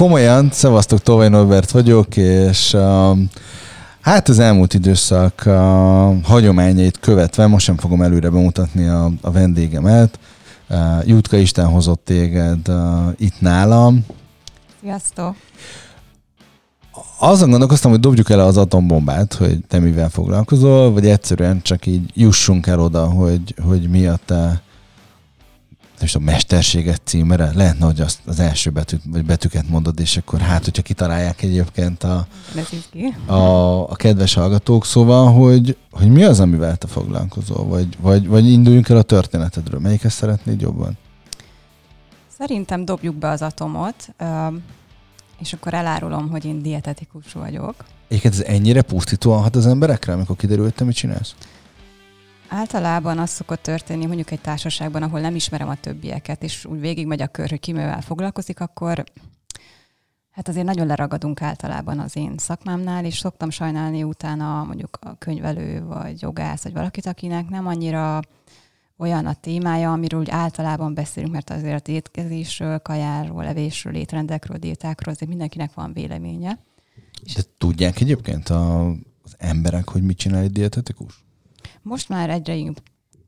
komolyan, szevasztok, Tovai Norbert vagyok, és um, hát az elmúlt időszak uh, hagyományait követve, most sem fogom előre bemutatni a, a vendégemet. Uh, Jutka Isten hozott téged uh, itt nálam. Sziasztok! Azon gondolkoztam, hogy dobjuk el az atombombát, hogy te mivel foglalkozol, vagy egyszerűen csak így jussunk el oda, hogy, hogy mi a te most a mesterséget címere, lehetne, hogy azt az első betűt, vagy betűket mondod, és akkor hát, hogyha kitalálják egyébként a, a, a kedves hallgatók, szóval, hogy, hogy mi az, amivel te foglalkozol, vagy, vagy, vagy induljunk el a történetedről, melyiket szeretnéd jobban? Szerintem dobjuk be az atomot, és akkor elárulom, hogy én dietetikus vagyok. Egyébként ez ennyire pusztítóan hat az emberekre, amikor kiderült, te mit csinálsz? Általában az szokott történni, mondjuk egy társaságban, ahol nem ismerem a többieket, és úgy végigmegy a kör, hogy ki mivel foglalkozik, akkor hát azért nagyon leragadunk általában az én szakmámnál, és szoktam sajnálni utána mondjuk a könyvelő, vagy jogász, vagy valakit, akinek nem annyira olyan a témája, amiről úgy általában beszélünk, mert azért a étkezésről, kajáról, levésről, étrendekről, diétákról azért mindenkinek van véleménye. De tudják egyébként a, az emberek, hogy mit csinál egy dietetikus? Most már egyre,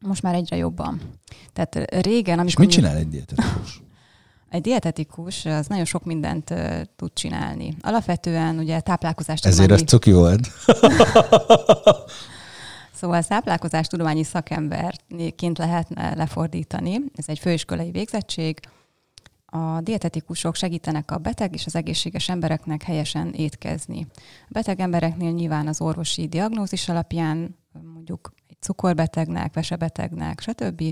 most már egyre jobban. Tehát régen, amikor... És mit csinál egy dietetikus? Egy dietetikus az nagyon sok mindent uh, tud csinálni. Alapvetően ugye táplálkozást... Ezért ez cuki volt. szóval a táplálkozás tudományi szakemberként lehetne lefordítani. Ez egy főiskolai végzettség. A dietetikusok segítenek a beteg és az egészséges embereknek helyesen étkezni. A beteg embereknél nyilván az orvosi diagnózis alapján mondjuk cukorbetegnek, vesebetegnek, stb.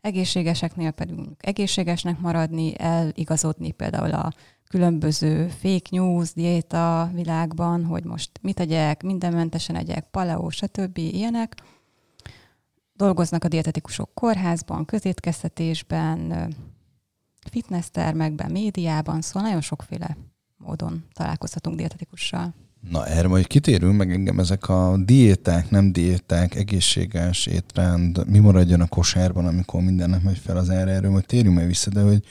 Egészségeseknél pedig egészségesnek maradni, eligazodni például a különböző fake news, diéta világban, hogy most mit tegyek, mindenmentesen egyek, paleo, stb. ilyenek. Dolgoznak a dietetikusok kórházban, közétkeztetésben, fitnesstermekben, médiában, szóval nagyon sokféle módon találkozhatunk dietetikussal. Na erre majd kitérünk, meg engem ezek a diéták, nem diéták, egészséges étrend, mi maradjon a kosárban, amikor mindennek megy fel az erre, erről majd térjünk meg vissza, de hogy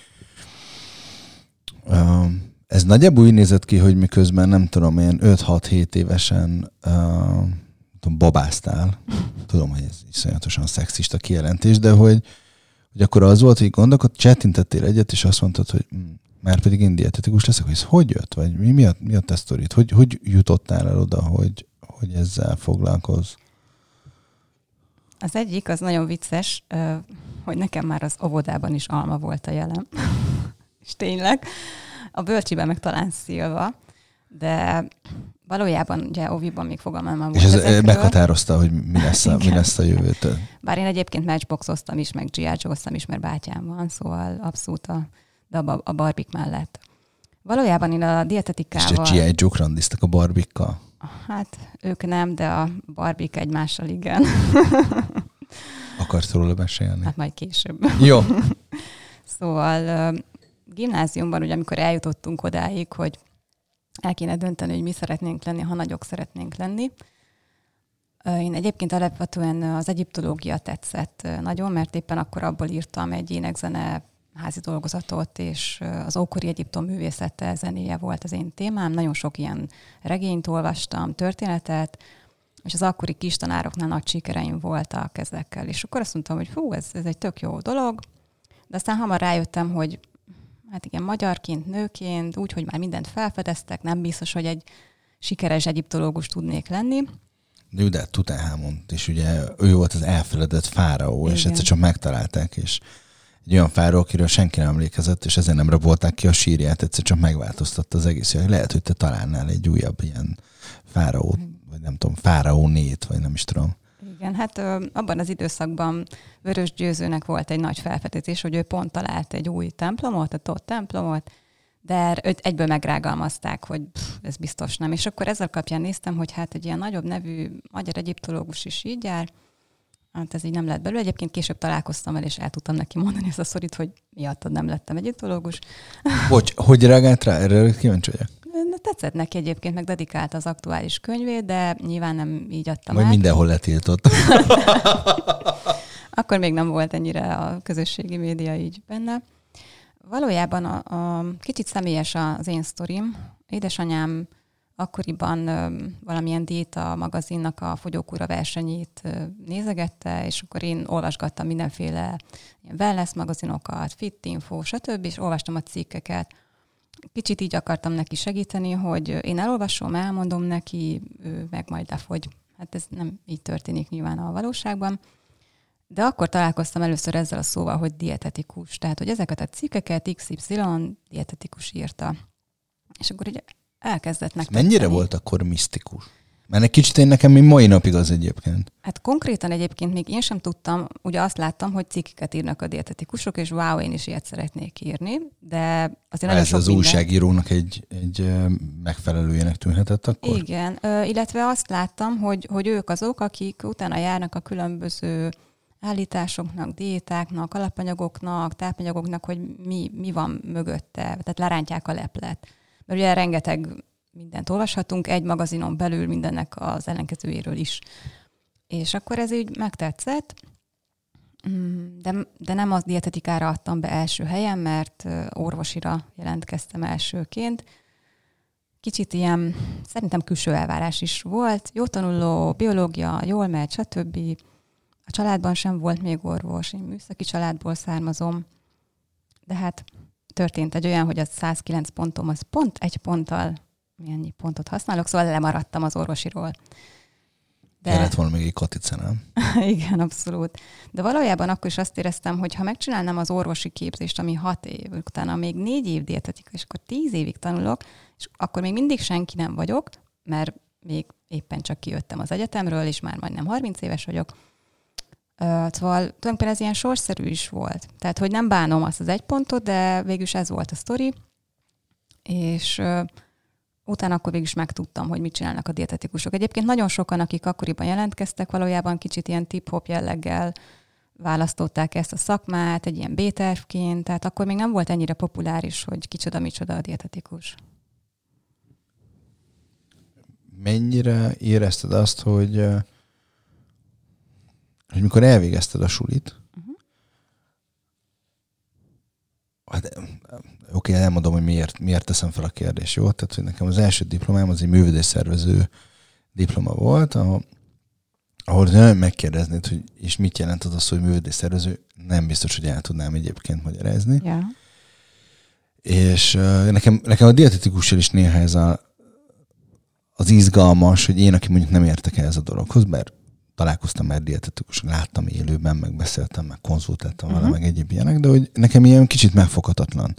uh, ez nagyjából úgy nézett ki, hogy miközben nem tudom, én 5-6-7 évesen uh, tudom, babáztál. Tudom, hogy ez iszonyatosan szexista kijelentés, de hogy, hogy akkor az volt, hogy gondolkod, csetintettél egyet, és azt mondtad, hogy hm, már pedig én dietetikus leszek, hogy ez hogy jött, vagy mi, mi, a, mi a tesztorit? Hogy, hogy jutottál el oda, hogy, hogy ezzel foglalkoz? Az egyik, az nagyon vicces, hogy nekem már az óvodában is alma volt a jelem. És tényleg. A bölcsiben meg talán szilva, de valójában ugye óviban még fogalmam volt És ez ezekről. meghatározta, hogy mi lesz a, mi lesz a jövőtől. Bár én egyébként matchboxoztam is, meg G.I. is, mert bátyám van, szóval abszolút a de a, a barbik mellett. Valójában én a dietetikával... És a G.I. Joe randiztak a barbikkal? Hát ők nem, de a barbik egymással igen. Akarsz róla mesélni? Hát majd később. Jó. szóval gimnáziumban, ugye amikor eljutottunk odáig, hogy el kéne dönteni, hogy mi szeretnénk lenni, ha nagyok szeretnénk lenni. Én egyébként alapvetően az egyiptológia tetszett nagyon, mert éppen akkor abból írtam egy énekzene házi dolgozatot, és az ókori Egyiptom művészete zenéje volt az én témám. Nagyon sok ilyen regényt olvastam, történetet, és az akkori kis tanároknál nagy sikereim voltak ezekkel. És akkor azt mondtam, hogy hú, ez, ez egy tök jó dolog, de aztán hamar rájöttem, hogy hát igen, magyarként, nőként, úgy, hogy már mindent felfedeztek, nem biztos, hogy egy sikeres egyiptológus tudnék lenni. De Tutanhamon, és ugye ő volt az elfeledett fáraó, Igen. és egyszer csak megtalálták, és egy olyan fáról, akiről senki nem emlékezett, és ezért nem rabolták ki a sírját, egyszer csak megváltoztatta az egész. Lehet, hogy te találnál egy újabb ilyen fáraó, vagy nem tudom, fáraó nét, vagy nem is tudom. Igen, hát ö, abban az időszakban Vörös Győzőnek volt egy nagy felfedezés, hogy ő pont talált egy új templomot, a Tóth templomot, de őt egyből megrágalmazták, hogy pff, ez biztos nem. És akkor ezzel kapján néztem, hogy hát egy ilyen nagyobb nevű magyar egyiptológus is így jár, Hát ez így nem lett belőle. Egyébként később találkoztam el, és el tudtam neki mondani ezt a szorit, hogy miattad nem lettem egyetológus. Hogy, hogy reagált rá? Erre kíváncsi vagyok. Tetszett neki egyébként, meg dedikálta az aktuális könyvét, de nyilván nem így adtam Majd át. mindenhol letiltott. Akkor még nem volt ennyire a közösségi média így benne. Valójában a, a kicsit személyes az én sztorim. Édesanyám akkoriban valamilyen diéta magazinnak a fogyókúra versenyét nézegette, és akkor én olvasgattam mindenféle ilyen wellness magazinokat, fit info, stb., és olvastam a cikkeket. Kicsit így akartam neki segíteni, hogy én elolvasom, elmondom neki, ő meg majd lefogy. Hát ez nem így történik nyilván a valóságban. De akkor találkoztam először ezzel a szóval, hogy dietetikus. Tehát, hogy ezeket a cikkeket XY dietetikus írta. És akkor így elkezdett meg. Mennyire volt akkor misztikus? Mert egy kicsit én nekem még mai napig az egyébként. Hát konkrétan egyébként még én sem tudtam, ugye azt láttam, hogy cikkeket írnak a dietetikusok, és wow, én is ilyet szeretnék írni, de azért nagyon Ez sok az minden... újságírónak egy, egy megfelelőjének tűnhetett akkor? Igen, illetve azt láttam, hogy, hogy ők azok, akik utána járnak a különböző állításoknak, diétáknak, alapanyagoknak, tápanyagoknak, hogy mi, mi van mögötte, tehát lerántják a leplet. Mert ugye rengeteg mindent olvashatunk, egy magazinon belül mindennek az ellenkezőjéről is. És akkor ez így megtetszett, mm, de, de nem az dietetikára adtam be első helyen, mert orvosira jelentkeztem elsőként. Kicsit ilyen, szerintem külső elvárás is volt. Jó tanuló, biológia, jól megy, stb. A családban sem volt még orvos, én műszaki családból származom, de hát történt egy olyan, hogy a 109 pontom az pont egy ponttal, milyen pontot használok, szóval lemaradtam az orvosiról. De... Kellett volna még egy katice, nem? Igen, abszolút. De valójában akkor is azt éreztem, hogy ha megcsinálnám az orvosi képzést, ami hat év, utána még négy év dietetika, és akkor tíz évig tanulok, és akkor még mindig senki nem vagyok, mert még éppen csak kijöttem az egyetemről, és már majdnem 30 éves vagyok, Szóval tulajdonképpen ez ilyen sorszerű is volt. Tehát, hogy nem bánom azt az egy pontot, de végülis ez volt a sztori, és uh, utána akkor végül is megtudtam, hogy mit csinálnak a dietetikusok. Egyébként nagyon sokan, akik akkoriban jelentkeztek, valójában kicsit ilyen tip-hop jelleggel választották ezt a szakmát, egy ilyen B-tervként, tehát akkor még nem volt ennyire populáris, hogy kicsoda, micsoda a dietetikus. Mennyire érezted azt, hogy hogy mikor elvégezted a sulit, uh-huh. hát oké, okay, elmondom, hogy miért, miért teszem fel a kérdést, jó? Tehát, hogy nekem az első diplomám az egy művédésszervező diploma volt, ahol, ahol nagyon megkérdeznéd, hogy és mit jelent az, hogy művédésszervező, nem biztos, hogy el tudnám egyébként magyarázni. Yeah. És uh, nekem, nekem a dietetikusról is néha ez a, az izgalmas, hogy én, aki mondjuk nem értek el ez a dologhoz, bár találkoztam már dietetikus, láttam élőben, meg beszéltem, meg konzultáltam uh-huh. vele, mhm. meg egyéb ilyenek, de hogy nekem ilyen kicsit megfoghatatlan.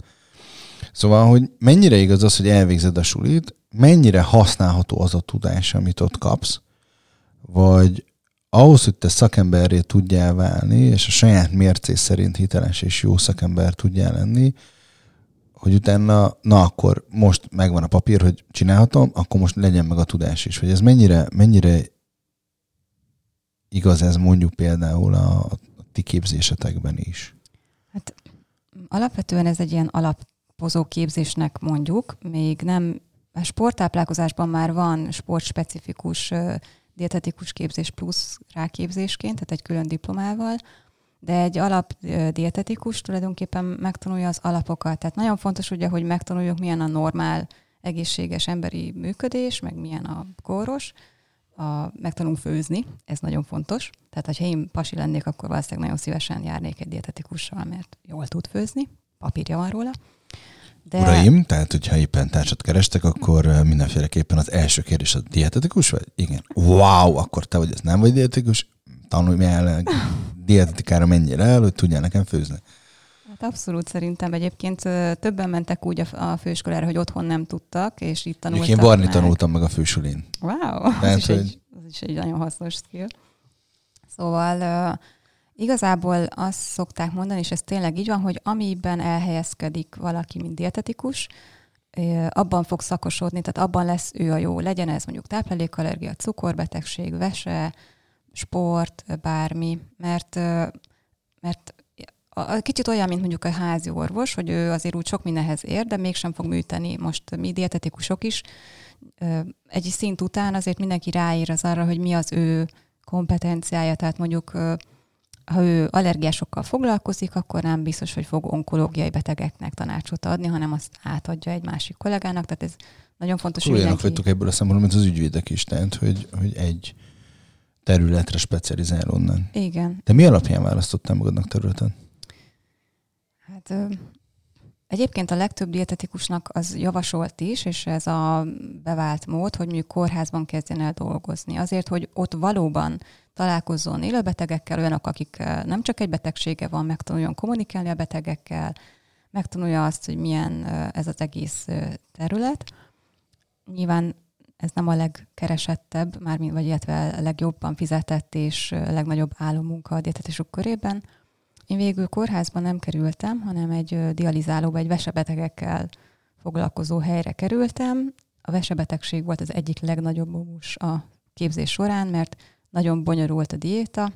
Szóval, hogy mennyire igaz az, hogy elvégzed a sulit, mennyire használható az a tudás, amit ott kapsz, vagy ahhoz, hogy te szakemberré tudjál válni, és a saját mércés szerint hiteles és jó szakember tudjál lenni, hogy utána, na akkor most megvan a papír, hogy csinálhatom, akkor most legyen meg a tudás is. Hogy ez mennyire, mennyire igaz ez mondjuk például a, a ti képzésetekben is? Hát alapvetően ez egy ilyen alapozó képzésnek mondjuk, még nem, a sporttáplálkozásban már van sportspecifikus dietetikus képzés plusz ráképzésként, tehát egy külön diplomával, de egy alap dietetikus tulajdonképpen megtanulja az alapokat. Tehát nagyon fontos ugye, hogy megtanuljuk, milyen a normál egészséges emberi működés, meg milyen a kóros, a, megtanulunk főzni, ez nagyon fontos. Tehát, ha én pasi lennék, akkor valószínűleg nagyon szívesen járnék egy dietetikussal, mert jól tud főzni, papírja van róla. De... Uraim, tehát hogyha éppen társat kerestek, akkor mindenféleképpen az első kérdés a dietetikus vagy? Igen. Wow, akkor te vagy, ez nem vagy dietetikus? Tanulj el dietetikára mennyire el, hogy tudjál nekem főzni. Hát abszolút szerintem egyébként többen mentek úgy a, főiskolára, hogy otthon nem tudtak, és itt tanultak Én varni meg. tanultam meg a fősulin. Wow, az, Tehát, is hogy... egy, az is egy nagyon hasznos skill. Szóval uh, igazából azt szokták mondani, és ez tényleg így van, hogy amiben elhelyezkedik valaki, mint dietetikus, abban fog szakosodni, tehát abban lesz ő a jó. Legyen ez mondjuk táplálékallergia, cukorbetegség, vese, sport, bármi, mert, mert a, kicsit olyan, mint mondjuk a házi orvos, hogy ő azért úgy sok mindenhez ér, de mégsem fog műteni. Most mi dietetikusok is egy szint után azért mindenki ráír az arra, hogy mi az ő kompetenciája, tehát mondjuk ha ő allergiásokkal foglalkozik, akkor nem biztos, hogy fog onkológiai betegeknek tanácsot adni, hanem azt átadja egy másik kollégának. Tehát ez nagyon fontos, hogy mindenki... vagytok ebből a szempontból, mint az ügyvédek is, tehát, hogy, hogy egy területre specializál onnan. Igen. De mi alapján választottál magadnak területen? Hát Egyébként a legtöbb dietetikusnak az javasolt is, és ez a bevált mód, hogy mondjuk kórházban kezdjen el dolgozni. Azért, hogy ott valóban találkozzon élőbetegekkel, olyanok, akik nem csak egy betegsége van, megtanuljon kommunikálni a betegekkel, megtanulja azt, hogy milyen ez az egész terület. Nyilván ez nem a legkeresettebb, már, vagy illetve a legjobban fizetett és legnagyobb állomunka a dietetisok körében, én végül kórházban nem kerültem, hanem egy dializálóba, egy vesebetegekkel foglalkozó helyre kerültem. A vesebetegség volt az egyik legnagyobb mumus a képzés során, mert nagyon bonyolult a diéta,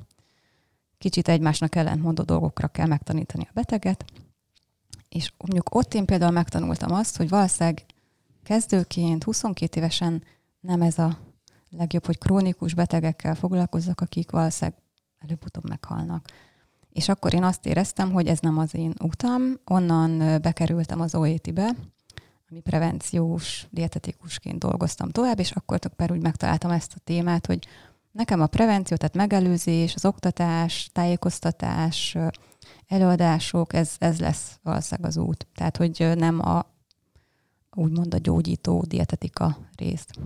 kicsit egymásnak ellentmondó dolgokra kell megtanítani a beteget, és mondjuk ott én például megtanultam azt, hogy valószínűleg kezdőként, 22 évesen nem ez a legjobb, hogy krónikus betegekkel foglalkozzak, akik valószínűleg előbb-utóbb meghalnak. És akkor én azt éreztem, hogy ez nem az én utam. Onnan bekerültem az OET-be, ami prevenciós dietetikusként dolgoztam tovább, és akkor per úgy megtaláltam ezt a témát, hogy nekem a prevenció, tehát megelőzés, az oktatás, tájékoztatás, előadások, ez, ez lesz valószínűleg az út. Tehát, hogy nem a úgymond a gyógyító dietetika részt.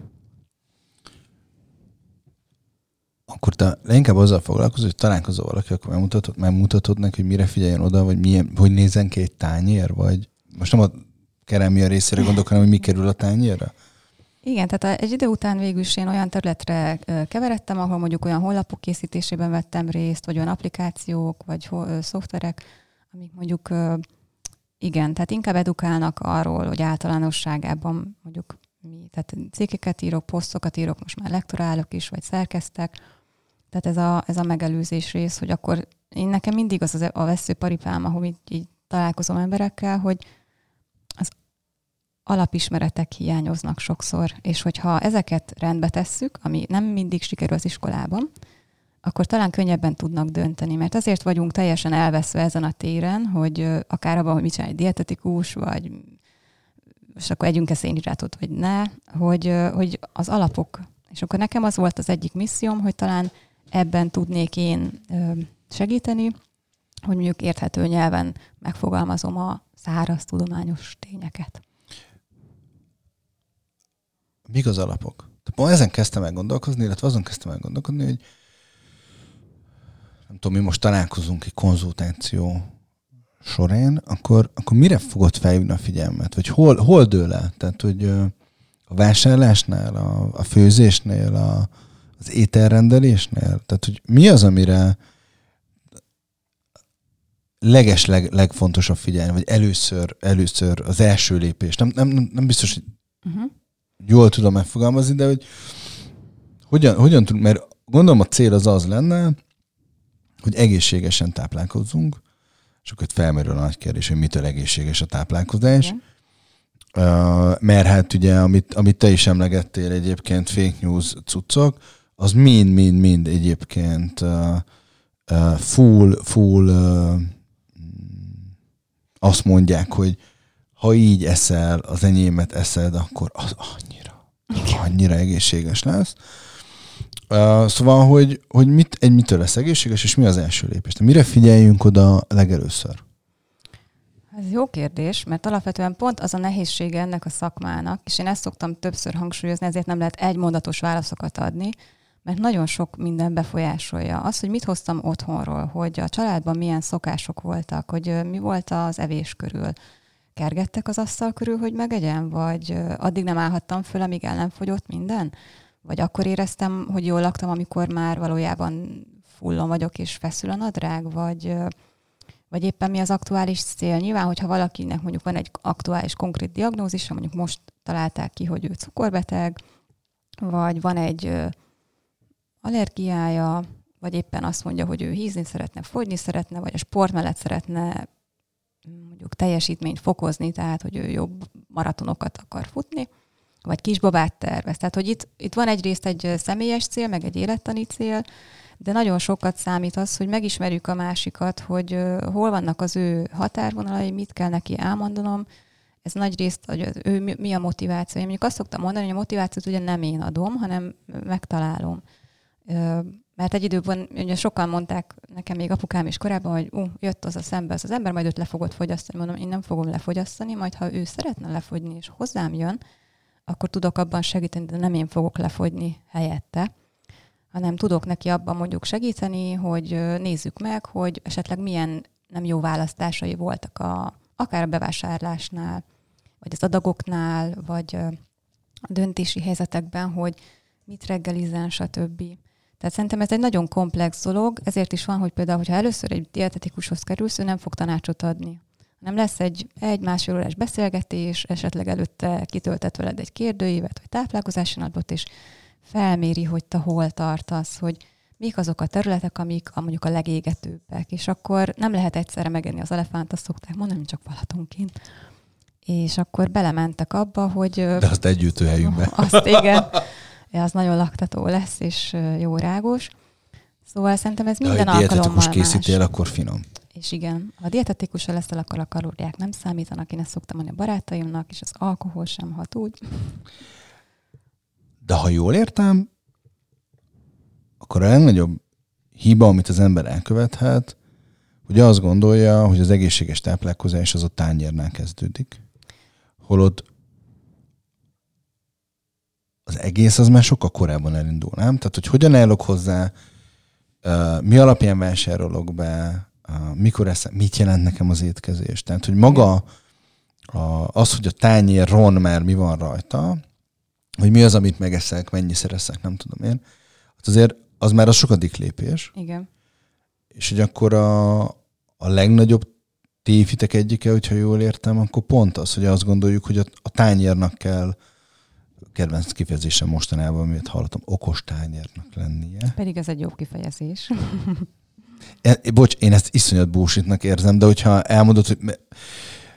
Akkor te leginkább azzal foglalkozol, hogy találkozol valaki, akkor megmutatod, megmutatod neki, hogy mire figyeljen oda, vagy milyen, hogy nézzen ki egy tányér, vagy most nem a kerámia részére gondolok, hanem hogy mi kerül a tányérra? Igen, tehát egy idő után végül is én olyan területre keveredtem, ahol mondjuk olyan honlapok készítésében vettem részt, vagy olyan applikációk, vagy szoftverek, amik mondjuk igen, tehát inkább edukálnak arról, hogy általánosságában mondjuk mi, tehát cikkeket írok, posztokat írok, most már lektorálok is, vagy szerkeztek, tehát ez a, ez a megelőzés rész, hogy akkor én nekem mindig az, az a veszőparipám, ahol így, így találkozom emberekkel, hogy az alapismeretek hiányoznak sokszor, és hogyha ezeket rendbe tesszük, ami nem mindig sikerül az iskolában, akkor talán könnyebben tudnak dönteni, mert azért vagyunk teljesen elveszve ezen a téren, hogy akár abban, hogy mit csinál egy dietetikus, vagy és akkor együnk-e szénhidrátot, vagy ne, hogy, hogy az alapok. És akkor nekem az volt az egyik misszióm, hogy talán ebben tudnék én segíteni, hogy mondjuk érthető nyelven megfogalmazom a száraz tudományos tényeket. Mik az alapok? Tehát ezen kezdtem el gondolkozni, illetve azon kezdtem el gondolkodni, hogy nem tudom, mi most találkozunk egy konzultáció során, akkor, akkor mire fogod felhívni a figyelmet? Vagy hol, hol dől el? Tehát, hogy a vásárlásnál, a, a főzésnél, a, az ételrendelésnél? Tehát, hogy mi az, amire leges leg, legfontosabb figyelni, vagy először, először az első lépés. Nem, nem, nem biztos, hogy uh-huh. jól tudom megfogalmazni, de hogy hogyan, hogyan tud, mert gondolom a cél az az lenne, hogy egészségesen táplálkozzunk, és akkor felmerül a nagy kérdés, hogy mitől egészséges a táplálkozás. Igen. Uh, mert hát ugye, amit, amit te is emlegettél egyébként, fake news cuccok, az mind-mind-mind egyébként full, full uh, azt mondják, hogy ha így eszel, az enyémet eszed, akkor az annyira, annyira egészséges lesz. Uh, szóval, hogy, hogy mit, egy mitől lesz egészséges, és mi az első lépés? De mire figyeljünk oda legelőször? Ez jó kérdés, mert alapvetően pont az a nehézsége ennek a szakmának, és én ezt szoktam többször hangsúlyozni, ezért nem lehet egy mondatos válaszokat adni, mert nagyon sok minden befolyásolja. Az, hogy mit hoztam otthonról, hogy a családban milyen szokások voltak, hogy mi volt az evés körül. Kergettek az asztal körül, hogy megegyem, vagy addig nem állhattam föl, amíg el nem fogyott minden? Vagy akkor éreztem, hogy jól laktam, amikor már valójában fullon vagyok és feszül a nadrág, vagy, vagy éppen mi az aktuális cél. Nyilván, hogyha valakinek mondjuk van egy aktuális konkrét diagnózisa, mondjuk most találták ki, hogy ő cukorbeteg, vagy van egy allergiája, vagy éppen azt mondja, hogy ő hízni szeretne, fogyni szeretne, vagy a sport mellett szeretne mondjuk teljesítményt fokozni, tehát hogy ő jobb maratonokat akar futni, vagy kisbabát tervez. Tehát, hogy itt, itt van egyrészt egy személyes cél, meg egy élettani cél, de nagyon sokat számít az, hogy megismerjük a másikat, hogy hol vannak az ő határvonalai, mit kell neki elmondanom, ez nagy részt, hogy az ő mi a motiváció. Én mondjuk azt szoktam mondani, hogy a motivációt ugye nem én adom, hanem megtalálom. Mert egy időben ugye sokan mondták nekem még apukám is korábban, hogy uh, jött az a szembe az, az ember, majd őt le fogod fogyasztani. Mondom, én nem fogom lefogyasztani, majd ha ő szeretne lefogyni és hozzám jön, akkor tudok abban segíteni, de nem én fogok lefogyni helyette, hanem tudok neki abban mondjuk segíteni, hogy nézzük meg, hogy esetleg milyen nem jó választásai voltak a, akár a bevásárlásnál, vagy az adagoknál, vagy a döntési helyzetekben, hogy mit reggelizen, stb. Tehát szerintem ez egy nagyon komplex dolog, ezért is van, hogy például, hogyha először egy dietetikushoz kerülsz, ő nem fog tanácsot adni. Nem lesz egy, egy másfél órás beszélgetés, esetleg előtte kitöltett veled egy kérdőívet, vagy táplálkozási napot, és felméri, hogy te hol tartasz, hogy mik azok a területek, amik a, mondjuk a legégetőbbek, és akkor nem lehet egyszerre megenni az elefánt, azt szokták mondani, csak valatonként. És akkor belementek abba, hogy... De azt együtt helyünkbe. Azt igen. az nagyon laktató lesz, és jó rágos. Szóval szerintem ez minden De, alkalommal más. készítél, akkor finom. És igen, ha dietetikus leszel, akkor a kalóriák nem számítanak. Én ezt szoktam mondani a barátaimnak, és az alkohol sem hat úgy. De ha jól értem, akkor a legnagyobb hiba, amit az ember elkövethet, hogy azt gondolja, hogy az egészséges táplálkozás az a tányérnál kezdődik. Holott az egész az már sokkal korábban elindul, nem? Tehát, hogy hogyan állok hozzá, mi alapján vásárolok be, mikor eszem, mit jelent nekem az étkezés. Tehát, hogy maga a, az, hogy a tányér ron már mi van rajta, hogy mi az, amit megeszek, mennyiszer eszek, nem tudom én, hát azért az már a sokadik lépés. Igen. És hogy akkor a, a legnagyobb tévitek egyike, hogyha jól értem, akkor pont az, hogy azt gondoljuk, hogy a, a tányérnak kell kedvenc kifejezésem mostanában, amit hallottam, okos tányérnak lennie. Pedig ez egy jó kifejezés. E, bocs, én ezt iszonyat bullshitnak érzem, de hogyha elmondod, hogy... Mert,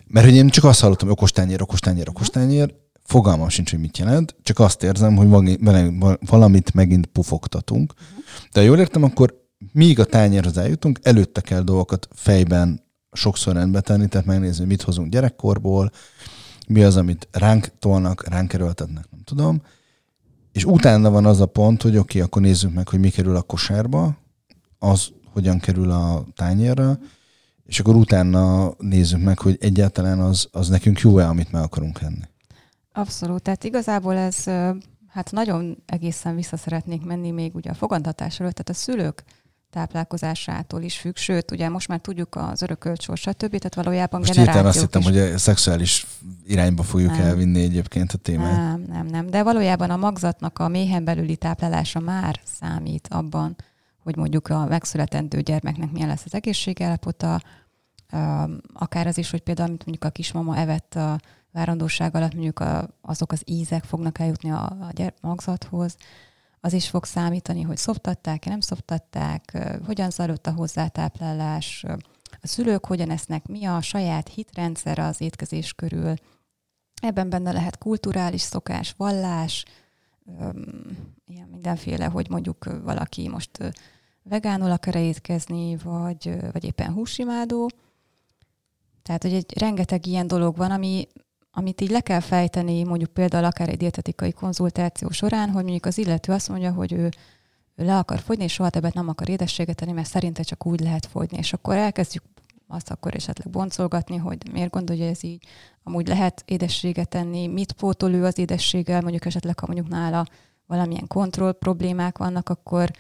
mert hogy én csak azt hallottam, hogy okos tányér, okos tányér, okos tányér, fogalmam sincs, hogy mit jelent, csak azt érzem, hogy valamit megint pufogtatunk. De ha jól értem, akkor míg a tányérhoz eljutunk, előtte kell dolgokat fejben sokszor rendbe tenni, tehát megnézni, mit hozunk gyerekkorból, mi az, amit ránk tolnak, ránk erőltetnek, nem tudom. És utána van az a pont, hogy oké, okay, akkor nézzük meg, hogy mi kerül a kosárba, az hogyan kerül a tányérra, és akkor utána nézzük meg, hogy egyáltalán az, az nekünk jó-e, amit meg akarunk enni. Abszolút. Tehát igazából ez, hát nagyon egészen vissza szeretnék menni még ugye a fogantatás előtt, tehát a szülők táplálkozásától is függ, sőt, ugye most már tudjuk az örökölt sor, stb., tehát valójában most generációk azt hittem, is... hogy a szexuális irányba fogjuk nem. elvinni egyébként a témát. Nem, nem, nem, de valójában a magzatnak a méhen belüli táplálása már számít abban, hogy mondjuk a megszületendő gyermeknek milyen lesz az egészségállapota, akár az is, hogy például, amit mondjuk a kismama evett a várandóság alatt, mondjuk a, azok az ízek fognak eljutni a, a gyere, magzathoz, az is fog számítani, hogy szoptatták-e, nem szoptatták, hogyan zajlott a hozzátáplálás, a szülők hogyan esznek, mi a saját hitrendszer az étkezés körül. Ebben benne lehet kulturális szokás, vallás, ilyen mindenféle, hogy mondjuk valaki most vegánul akar étkezni, vagy, vagy éppen húsimádó. Tehát, hogy egy rengeteg ilyen dolog van, ami amit így le kell fejteni, mondjuk például akár egy dietetikai konzultáció során, hogy mondjuk az illető azt mondja, hogy ő, le akar fogyni, és soha többet nem akar édességet tenni, mert szerinte csak úgy lehet fogyni. És akkor elkezdjük azt akkor esetleg boncolgatni, hogy miért gondolja ez így. Amúgy lehet édességet tenni, mit pótol ő az édességgel, mondjuk esetleg, ha mondjuk nála valamilyen kontroll problémák vannak, akkor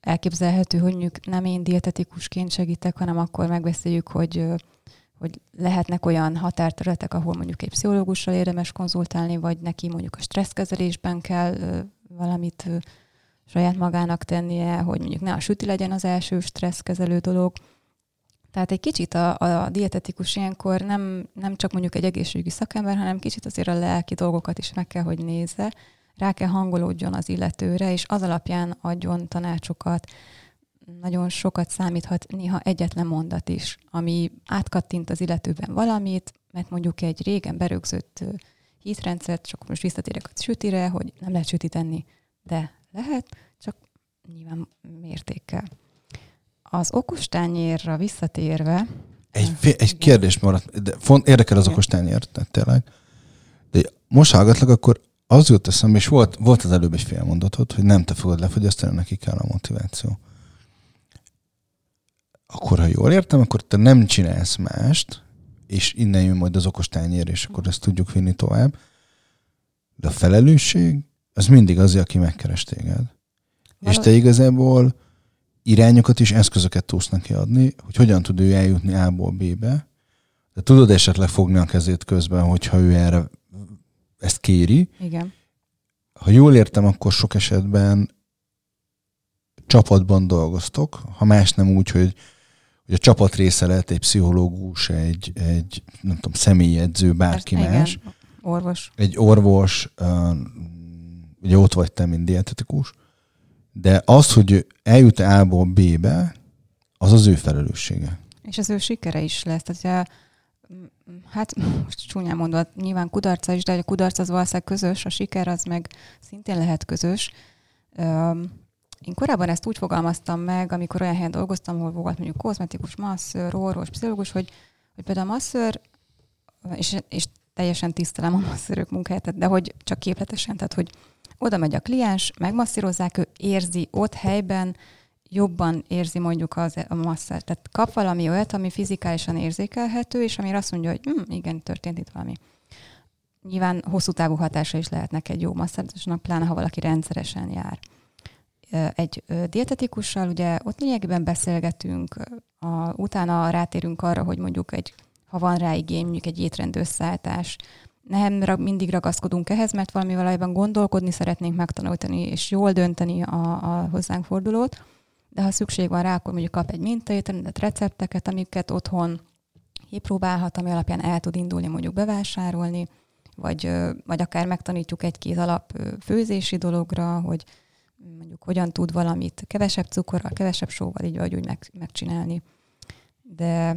elképzelhető, hogy mondjuk nem én dietetikusként segítek, hanem akkor megbeszéljük, hogy hogy lehetnek olyan határterületek, ahol mondjuk egy pszichológussal érdemes konzultálni, vagy neki mondjuk a stresszkezelésben kell valamit saját magának tennie, hogy mondjuk ne a süti legyen az első stresszkezelő dolog. Tehát egy kicsit a, a dietetikus ilyenkor nem, nem csak mondjuk egy egészségügyi szakember, hanem kicsit azért a lelki dolgokat is meg kell, hogy nézze, rá kell hangolódjon az illetőre, és az alapján adjon tanácsokat, nagyon sokat számíthat néha egyetlen mondat is, ami átkattint az illetőben valamit, mert mondjuk egy régen berögzött hitrendszert, csak most visszatérek a sütire, hogy nem lehet sütíteni, de lehet, csak nyilván mértékkel. Az okostányérra visszatérve... Egy, egy kérdés maradt, de font, érdekel az okostányér, tehát tényleg. De most hallgatlak, akkor az jut eszembe, és volt, volt az előbb egy fél mondatot, hogy nem te fogod lefogyasztani, neki kell a motiváció. Akkor, ha jól értem, akkor te nem csinálsz mást, és innen jön majd az okostányér, és akkor ezt tudjuk vinni tovább. De a felelősség, az mindig az, aki megkeres téged. Valami... És te igazából irányokat és eszközöket tudsz neki adni, hogy hogyan tud ő eljutni A-ból B-be. De tudod esetleg fogni a kezét közben, hogyha ő erre ezt kéri. Igen. Ha jól értem, akkor sok esetben csapatban dolgoztok, ha más nem úgy, hogy, hogy a csapat része lehet egy pszichológus, egy, egy nem tudom, személyedző, bárki Persze, más. Igen. Orvos. Egy orvos, ugye ott vagy te, mint dietetikus, de az, hogy eljut A-ból B-be, az az ő felelőssége. És az ő sikere is lesz. Tehát, hát most csúnyán mondva, nyilván kudarca is, de a kudarc az valószínűleg közös, a siker az meg szintén lehet közös. Én korábban ezt úgy fogalmaztam meg, amikor olyan helyen dolgoztam, ahol volt mondjuk kozmetikus, masször, orvos, pszichológus, hogy, hogy például a masször, és, és teljesen tisztelem a masszörök munkáját, de hogy csak képletesen, tehát hogy oda megy a kliens, megmasszírozzák, ő érzi ott helyben, jobban érzi mondjuk az, a masszát. Tehát kap valami olyat, ami fizikálisan érzékelhető, és amire azt mondja, hogy hm, igen, történt itt valami. Nyilván hosszú távú hatása is lehetnek egy jó masszázsnak, pláne ha valaki rendszeresen jár. Egy dietetikussal. Ugye ott lényegében beszélgetünk, a, utána rátérünk arra, hogy mondjuk egy, ha van rá igény, mondjuk egy étrend összeállítás, nem mindig ragaszkodunk ehhez, mert valami valójában gondolkodni szeretnénk megtanulni, és jól dönteni a, a hozzánk fordulót, de ha szükség van rá, akkor mondjuk kap egy mintaétrendet, recepteket, amiket otthon kipróbálhat, ami alapján el tud indulni mondjuk bevásárolni, vagy, vagy akár megtanítjuk egy-két alap főzési dologra, hogy mondjuk hogyan tud valamit kevesebb cukorral, kevesebb sóval így vagy úgy meg, megcsinálni. De,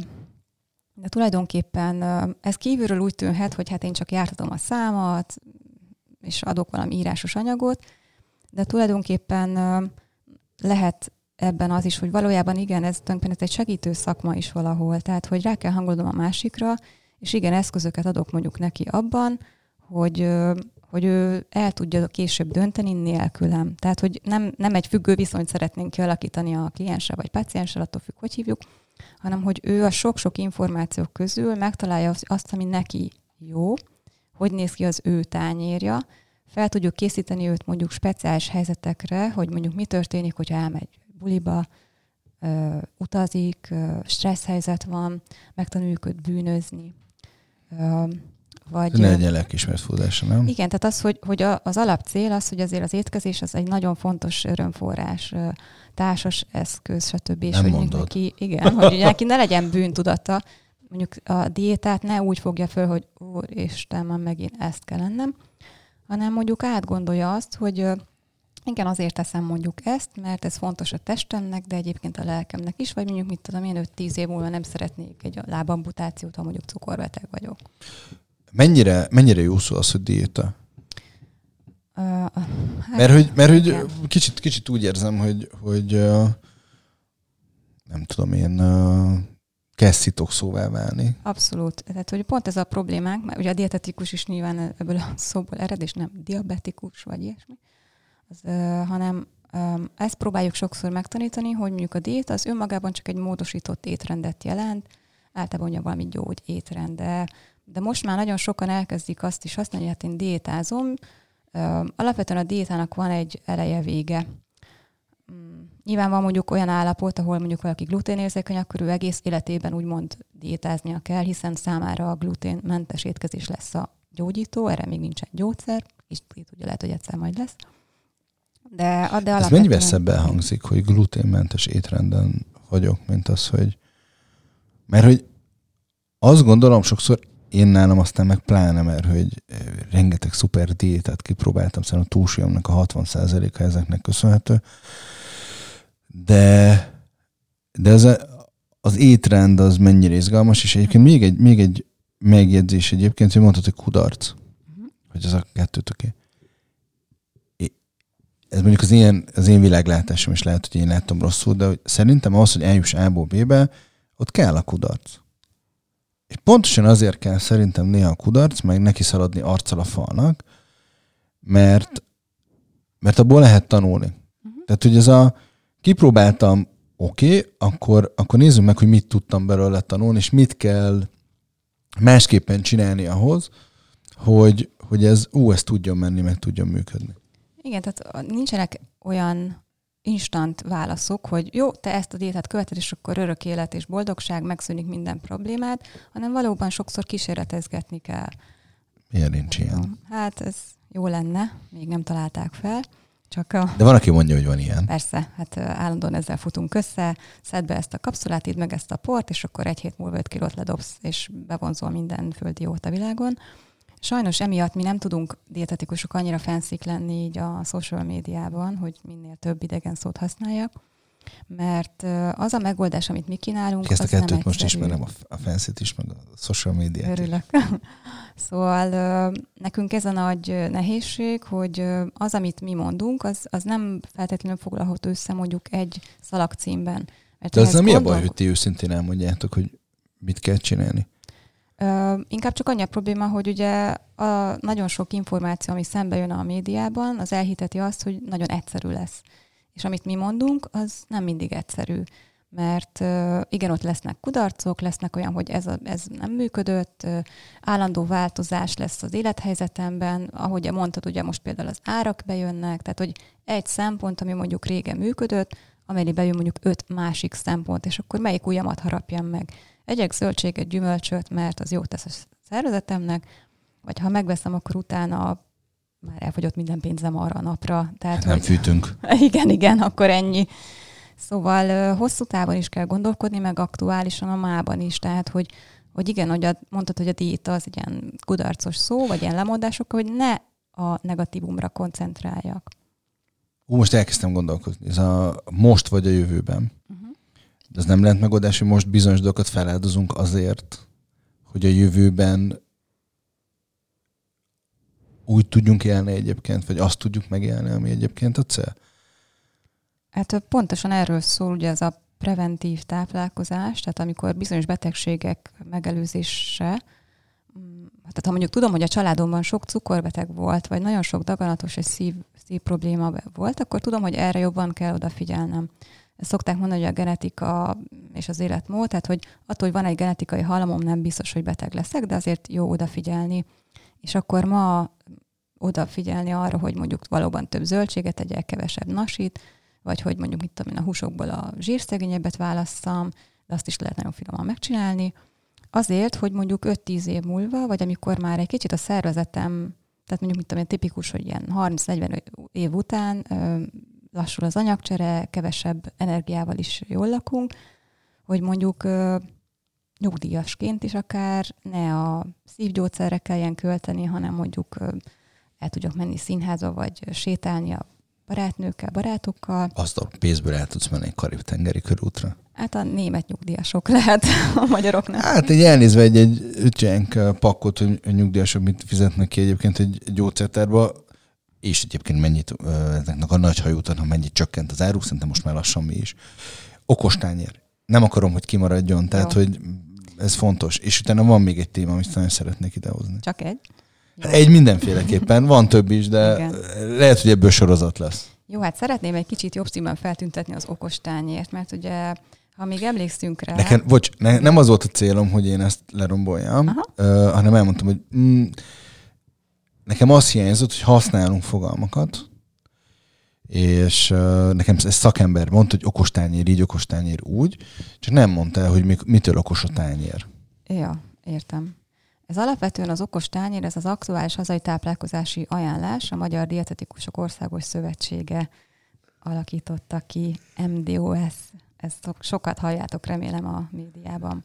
de tulajdonképpen ez kívülről úgy tűnhet, hogy hát én csak jártatom a számat, és adok valami írásos anyagot, de tulajdonképpen lehet ebben az is, hogy valójában igen, ez tulajdonképpen egy segítő szakma is valahol, tehát hogy rá kell hangolnom a másikra, és igen, eszközöket adok mondjuk neki abban, hogy, hogy ő el tudja később dönteni nélkülem. Tehát, hogy nem, nem egy függő viszonyt szeretnénk kialakítani a klienssel vagy pacienssel, attól függ, hogy hívjuk, hanem hogy ő a sok-sok információk közül megtalálja azt, ami neki jó, hogy néz ki az ő tányérja, fel tudjuk készíteni őt mondjuk speciális helyzetekre, hogy mondjuk mi történik, hogyha elmegy buliba, ö, utazik, ö, stressz helyzet van, megtanuljuk őt bűnözni. Ö, vagy, ne legyen lelkismert fúzása, nem? Igen, tehát az, hogy, hogy az alapcél az, hogy azért az étkezés az egy nagyon fontos örömforrás, társas eszköz, stb. És nem hogy neki, igen, hogy neki ne legyen bűntudata, mondjuk a diétát ne úgy fogja föl, hogy úristen, már megint ezt kell lennem, hanem mondjuk átgondolja azt, hogy igen, azért teszem mondjuk ezt, mert ez fontos a testemnek, de egyébként a lelkemnek is, vagy mondjuk mit tudom én, 5-10 év múlva nem szeretnék egy lábamputációt, ha mondjuk cukorbeteg vagyok. Mennyire, mennyire jó szó az, hogy diéta? Uh, hát, mert hogy, mert hogy kicsit, kicsit úgy érzem, hogy, hogy nem tudom én, kezd szóvá válni. Abszolút. Tehát, hogy pont ez a problémánk, mert ugye a dietetikus is nyilván ebből a szóból ered, és nem diabetikus, vagy ilyesmi az, hanem ezt próbáljuk sokszor megtanítani, hogy mondjuk a diét az önmagában csak egy módosított étrendet jelent, általában ugye valami gyógy étrend, de, de most már nagyon sokan elkezdik azt is használni, hogy hát én diétázom. Alapvetően a diétának van egy eleje vége. Mm, nyilván van mondjuk olyan állapot, ahol mondjuk valaki gluténérzékeny, akkor ő egész életében úgymond diétáznia kell, hiszen számára a gluténmentes étkezés lesz a gyógyító, erre még nincsen gyógyszer, és ugye lehet, hogy egyszer majd lesz. De, de Ez mennyivel szebben hangzik, hogy gluténmentes étrenden vagyok, mint az, hogy... Mert hogy azt gondolom sokszor, én nálam aztán meg pláne, mert hogy rengeteg szuper diétát kipróbáltam, szerintem a túlsúlyomnak a 60%-a ezeknek köszönhető. De, de az, az étrend az mennyire izgalmas, és egyébként még egy, még egy megjegyzés egyébként, hogy mondtad, hogy kudarc. Uh-huh. Hogy ez a kettőtöké ez mondjuk az, ilyen, az én világlátásom is lehet, hogy én láttam rosszul, de hogy szerintem ahhoz, hogy eljuss A-ból B-be, ott kell a kudarc. És pontosan azért kell szerintem néha a kudarc, meg neki szaladni arccal a falnak, mert, mert abból lehet tanulni. Uh-huh. Tehát, hogy ez a kipróbáltam, oké, okay, akkor, akkor nézzük meg, hogy mit tudtam belőle tanulni, és mit kell másképpen csinálni ahhoz, hogy, hogy ez, ú, ez tudjon menni, meg tudjon működni. Igen, tehát nincsenek olyan instant válaszok, hogy jó, te ezt a diétát követed, és akkor örök élet és boldogság, megszűnik minden problémát, hanem valóban sokszor kísérletezgetni kell. Miért nincs ilyen? Hát ez jó lenne, még nem találták fel. Csak a... De van, aki mondja, hogy van ilyen. Persze, hát állandóan ezzel futunk össze, szedd be ezt a kapszulát, idd meg ezt a port, és akkor egy hét múlva 5 kilót ledobsz, és bevonzol minden földi jót a világon. Sajnos emiatt mi nem tudunk dietetikusok annyira fenszik lenni így a social médiában, hogy minél több idegen szót használjak, mert az a megoldás, amit mi kínálunk, Ezt a kettőt most ismerem, a fancy is, meg a social médiát Örülök. szóval nekünk ez a nagy nehézség, hogy az, amit mi mondunk, az, az nem feltétlenül foglalható össze mondjuk egy szalagcímben. Mert De az nem mi a baj, hogy ti őszintén elmondjátok, hogy mit kell csinálni? Inkább csak annyi a probléma, hogy ugye a nagyon sok információ, ami szembe jön a médiában, az elhiteti azt, hogy nagyon egyszerű lesz. És amit mi mondunk, az nem mindig egyszerű. Mert igen, ott lesznek kudarcok, lesznek olyan, hogy ez, a, ez nem működött, állandó változás lesz az élethelyzetemben, ahogy mondtad, ugye most például az árak bejönnek, tehát hogy egy szempont, ami mondjuk régen működött, amely bejön mondjuk öt másik szempont, és akkor melyik ujjamat harapjam meg Egyek zöldséget, gyümölcsöt, mert az jót tesz a szervezetemnek, vagy ha megveszem, akkor utána már elfogyott minden pénzem arra a napra. Tehát, hát nem hogy, fűtünk. Igen, igen, akkor ennyi. Szóval hosszú távon is kell gondolkodni, meg aktuálisan a mában is. Tehát, hogy, hogy igen, hogy a, mondtad, hogy a diéta az ilyen kudarcos szó, vagy ilyen lemondások, hogy ne a negatívumra koncentráljak. Ú, most elkezdtem gondolkozni. Ez a most vagy a jövőben. Ez nem lehet megoldás, hogy most bizonyos dolgokat feláldozunk azért, hogy a jövőben úgy tudjunk élni egyébként, vagy azt tudjuk megélni, ami egyébként a cél? Hát pontosan erről szól ugye ez a preventív táplálkozás, tehát amikor bizonyos betegségek megelőzése, mm, tehát ha mondjuk tudom, hogy a családomban sok cukorbeteg volt, vagy nagyon sok daganatos és szív, szív probléma volt, akkor tudom, hogy erre jobban kell odafigyelnem szokták mondani, hogy a genetika és az életmód, tehát hogy attól, hogy van egy genetikai halamom, nem biztos, hogy beteg leszek, de azért jó odafigyelni. És akkor ma odafigyelni arra, hogy mondjuk valóban több zöldséget tegyek, kevesebb nasit, vagy hogy mondjuk mit tudom a húsokból a zsírszegényebbet válasszam, de azt is lehet nagyon finoman megcsinálni. Azért, hogy mondjuk 5-10 év múlva, vagy amikor már egy kicsit a szervezetem, tehát mondjuk mit tudom tipikus, hogy ilyen 30-40 év után lassul az anyagcsere, kevesebb energiával is jól lakunk, hogy mondjuk nyugdíjasként is akár ne a szívgyógyszerre kelljen költeni, hanem mondjuk el tudjak menni színházba, vagy sétálni a barátnőkkel, barátokkal. Azt a pénzből el tudsz menni egy karib-tengeri körútra? Hát a német nyugdíjasok lehet a magyaroknak. Hát egy elnézve egy, egy ötjenk pakkot, hogy nyugdíjasok mit fizetnek ki egyébként egy gyógyszertárba, és egyébként mennyit ezeknek a nagy hajótnak mennyit csökkent az áru, szerintem most már lassan mi is. Okos tányér. Nem akarom, hogy kimaradjon, tehát Jó. hogy ez fontos. És utána van még egy téma, amit nagyon szeretnék idehozni. Csak egy? Jó. Egy mindenféleképpen, van több is, de Igen. lehet, hogy ebből sorozat lesz. Jó, hát szeretném egy kicsit jobb címben feltüntetni az okos tányért, mert ugye ha még emlékszünk rá... Nekem, bocs, ne, nem az volt a célom, hogy én ezt leromboljam, uh, hanem elmondtam, hogy mm, nekem azt hiányzott, hogy használunk fogalmakat, és uh, nekem ez szakember mondta, hogy okos tányér így, okos tányér úgy, csak nem mondta el, hogy mitől okos a tányér. Ja, értem. Ez alapvetően az okos tányér, ez az aktuális hazai táplálkozási ajánlás, a Magyar Dietetikusok Országos Szövetsége alakította ki, MDOS. Ezt sokat halljátok remélem a médiában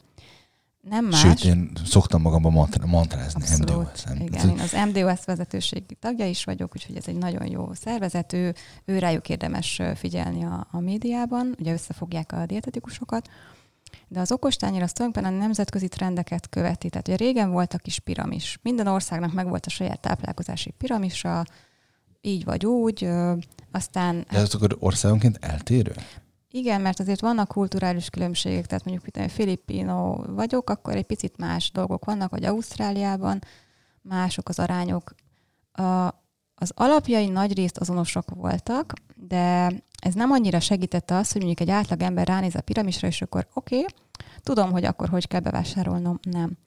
nem más. Sőt, én szoktam magamban mantrázni Abszolút. MDOS. Igen, én az MDOS vezetőségi tagja is vagyok, úgyhogy ez egy nagyon jó szervezető, ő rájuk érdemes figyelni a, a médiában, ugye összefogják a dietetikusokat, de az okostányér az tulajdonképpen a nemzetközi trendeket követi. Tehát ugye régen volt a kis piramis. Minden országnak megvolt a saját táplálkozási piramisa, így vagy úgy, aztán... De ez akkor országonként eltérő? Igen, mert azért vannak kulturális különbségek, tehát mondjuk, hogy filippino vagyok, akkor egy picit más dolgok vannak, vagy Ausztráliában mások az arányok. A, az alapjai nagy részt azonosak voltak, de ez nem annyira segítette azt, hogy mondjuk egy átlag ember ránéz a piramisra, és akkor oké, okay, tudom, hogy akkor hogy kell bevásárolnom. Nem.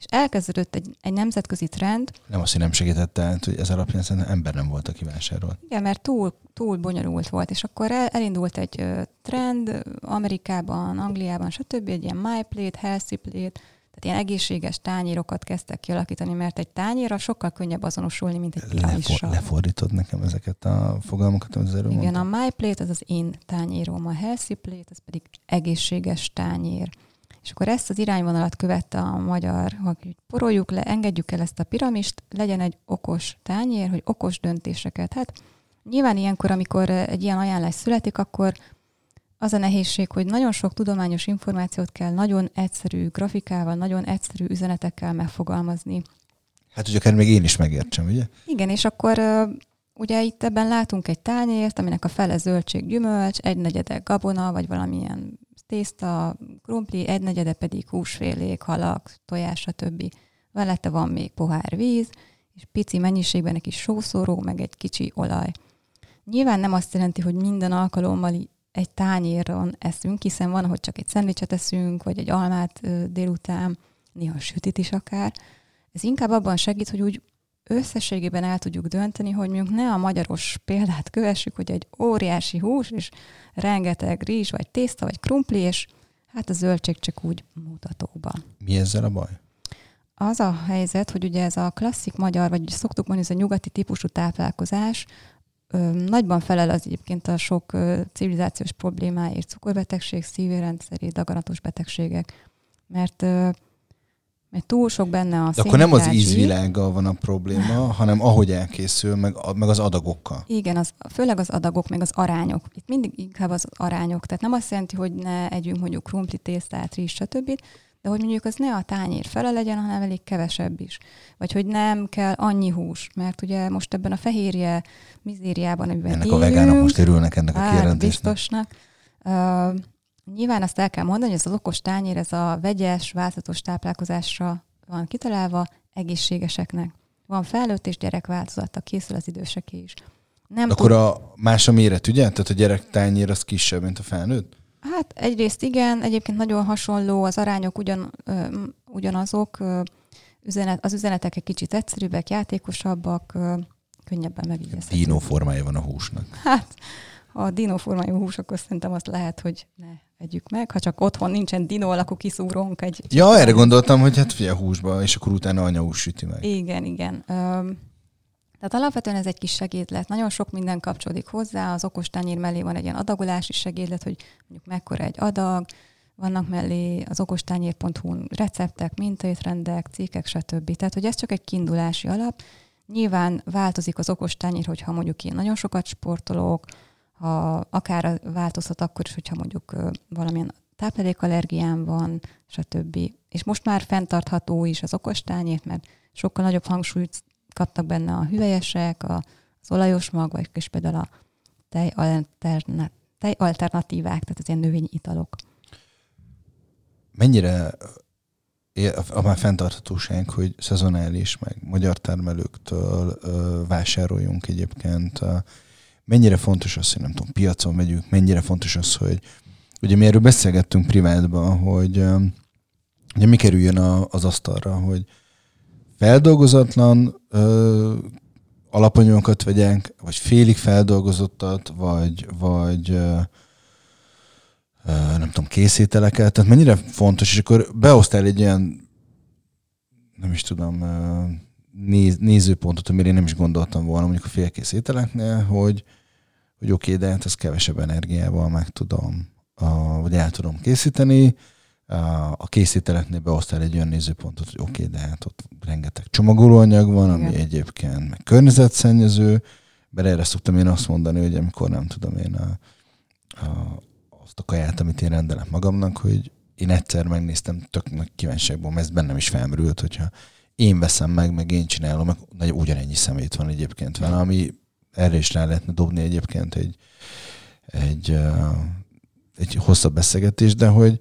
És elkezdődött egy, egy nemzetközi trend. Nem azt, hogy nem segítette át, hogy ez alapján szerintem ember nem volt, aki vásárolt. Igen, mert túl, túl bonyolult volt, és akkor el, elindult egy trend Amerikában, Angliában, stb. egy ilyen MyPlate, Healthy Plate, tehát ilyen egészséges tányérokat kezdtek kialakítani, mert egy tányéra sokkal könnyebb azonosulni, mint egy piramissal. Lefor, lefordítod nekem ezeket a fogalmakat, amit az előbb Igen, mondtam. a MyPlate az az én tányérom, a Healthy Plate az pedig egészséges tányér. És akkor ezt az irányvonalat követte a magyar, hogy poroljuk le, engedjük el ezt a piramist, legyen egy okos tányér, hogy okos döntéseket. Hát nyilván ilyenkor, amikor egy ilyen ajánlás születik, akkor az a nehézség, hogy nagyon sok tudományos információt kell nagyon egyszerű grafikával, nagyon egyszerű üzenetekkel megfogalmazni. Hát, hogy akár még én is megértsem, ugye? Igen, és akkor ugye itt ebben látunk egy tányért, aminek a fele zöldség, gyümölcs, egy negyede gabona, vagy valamilyen tészta, krumpli, egy negyede pedig húsfélék, halak, tojás, stb. Velette van még pohár víz, és pici mennyiségben egy kis sószóró, meg egy kicsi olaj. Nyilván nem azt jelenti, hogy minden alkalommal egy tányéron eszünk, hiszen van, hogy csak egy szendvicset eszünk, vagy egy almát délután, néha sütit is akár. Ez inkább abban segít, hogy úgy összességében el tudjuk dönteni, hogy mondjuk ne a magyaros példát kövessük, hogy egy óriási hús, és rengeteg rizs, vagy tészta, vagy krumpli, és hát a zöldség csak úgy mutatóban. Mi ezzel a baj? Az a helyzet, hogy ugye ez a klasszik magyar, vagy szoktuk mondani, ez a nyugati típusú táplálkozás, nagyban felel az egyébként a sok civilizációs problémáért, cukorbetegség, szívérendszeri, daganatos betegségek. Mert mert túl sok benne a De akkor nem az ízvilággal van a probléma, hanem ahogy elkészül, meg, meg az adagokkal. Igen, az, főleg az adagok, meg az arányok. Itt mindig inkább az arányok. Tehát nem azt jelenti, hogy ne együnk mondjuk krumpli, tésztát, rizs, stb., de hogy mondjuk az ne a tányér fele legyen, hanem elég kevesebb is. Vagy hogy nem kell annyi hús, mert ugye most ebben a fehérje mizériában, amiben Ennek élünk, a vegánok most örülnek ennek a hát, kijelentésnek. biztosnak. Uh, Nyilván azt el kell mondani, hogy ez az okos tányér, ez a vegyes, változatos táplálkozásra van kitalálva egészségeseknek. Van felnőtt és gyerek változata, készül az időseké is. Nem Akkor tud... a más a méret, ugye? Tehát a gyerek tányér az kisebb, mint a felnőtt? Hát egyrészt igen, egyébként nagyon hasonló, az arányok ugyan, ö, ugyanazok, ö, üzenet, az üzenetek egy kicsit egyszerűbbek, játékosabbak, ö, könnyebben megjegyezhetők. Dino formája van a húsnak. Hát, a dino formájú hús, akkor szerintem azt lehet, hogy ne vegyük meg. Ha csak otthon nincsen dino, akkor kiszúrónk egy... Ja, erre gondoltam, hogy hát fia húsba, és akkor utána anya hús süti meg. Igen, igen. Öm, tehát alapvetően ez egy kis segédlet. Nagyon sok minden kapcsolódik hozzá. Az okos tányér mellé van egy ilyen adagolási segédlet, hogy mondjuk mekkora egy adag, vannak mellé az okostányér.hu-n receptek, mintaétrendek, cikkek, stb. Tehát, hogy ez csak egy kiindulási alap. Nyilván változik az okostányér, hogyha mondjuk én nagyon sokat sportolok, ha akár változhat akkor is, hogyha mondjuk valamilyen táplálékallergiám van, stb. És most már fenntartható is az okostányért, mert sokkal nagyobb hangsúlyt kaptak benne a hüvelyesek, az olajos mag, vagy és például a tej, alternat, tej alternatívák, tehát az ilyen növényi italok. Mennyire a már fenntarthatóság, hogy szezonális, meg magyar termelőktől vásároljunk egyébként mennyire fontos az, hogy nem tudom, piacon megyünk, mennyire fontos az, hogy ugye mi erről beszélgettünk privátban, hogy ugye mi kerüljön a, az asztalra, hogy feldolgozatlan ö, alapanyagokat vegyünk, vagy félig feldolgozottat, vagy, vagy ö, ö, nem tudom, készételeket, tehát mennyire fontos, és akkor beosztál egy ilyen, nem is tudom, ö, néz, nézőpontot, amire én nem is gondoltam volna mondjuk a félkész ételeknél, hogy, hogy oké, okay, de hát ezt kevesebb energiával meg tudom, a, vagy el tudom készíteni. A, készíteleknél beosztál egy olyan nézőpontot, hogy oké, okay, de hát ott rengeteg csomagolóanyag van, ami Igen. egyébként meg környezetszennyező, mert erre szoktam én azt mondani, hogy amikor nem tudom én a, a, azt a kaját, amit én rendelek magamnak, hogy én egyszer megnéztem tök nagy kíváncsiságból, mert ez bennem is felmerült, hogyha én veszem meg, meg én csinálom, meg nagy ugyanennyi szemét van egyébként vele, ami erre is rá lehetne dobni egyébként egy, egy, egy hosszabb beszélgetés, de hogy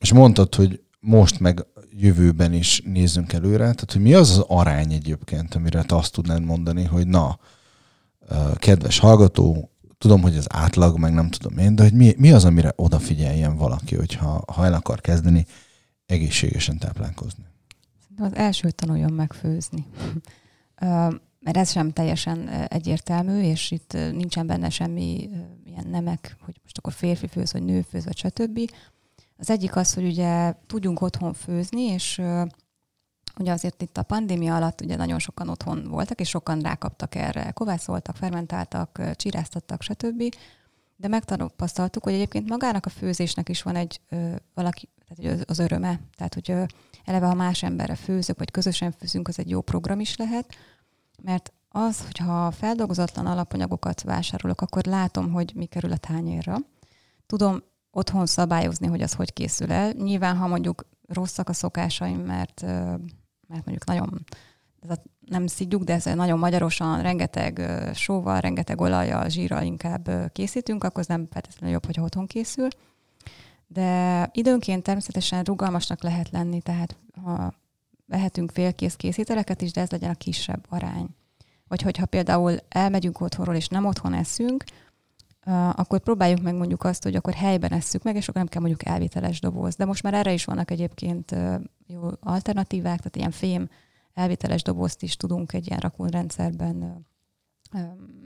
és mondtad, hogy most meg jövőben is nézzünk előre, tehát hogy mi az az arány egyébként, amire te azt tudnád mondani, hogy na, kedves hallgató, tudom, hogy az átlag, meg nem tudom én, de hogy mi, mi az, amire odafigyeljen valaki, hogyha ha el akar kezdeni egészségesen táplálkozni? Az első tanuljon meg főzni. Mert ez sem teljesen egyértelmű, és itt nincsen benne semmi ilyen nemek, hogy most akkor férfi főz, vagy nő főz, vagy stb. Az egyik az, hogy ugye tudjunk otthon főzni, és ugye azért itt a pandémia alatt ugye nagyon sokan otthon voltak, és sokan rákaptak erre, kovászoltak, fermentáltak, csiráztattak, stb. De megtapasztaltuk, hogy egyébként magának a főzésnek is van egy ö, valaki, tehát az öröme. Tehát, hogy ö, eleve, ha más emberre főzök, vagy közösen főzünk, az egy jó program is lehet, mert az, hogyha feldolgozatlan alapanyagokat vásárolok, akkor látom, hogy mi kerül a tányérra. Tudom otthon szabályozni, hogy az hogy készül el. Nyilván, ha mondjuk rosszak a szokásaim, mert, mert mondjuk nagyon ez a, nem szidjuk, de ez nagyon magyarosan, rengeteg sóval, rengeteg olajjal, zsírral inkább készítünk, akkor az nem feltétlenül jobb, hogyha otthon készül. De időnként természetesen rugalmasnak lehet lenni, tehát ha vehetünk félkész készíteleket is, de ez legyen a kisebb arány. Vagy hogyha például elmegyünk otthonról, és nem otthon eszünk, akkor próbáljuk meg mondjuk azt, hogy akkor helyben esszük meg, és akkor nem kell mondjuk elviteles doboz. De most már erre is vannak egyébként jó alternatívák, tehát ilyen fém elviteles dobozt is tudunk egy ilyen rakónrendszerben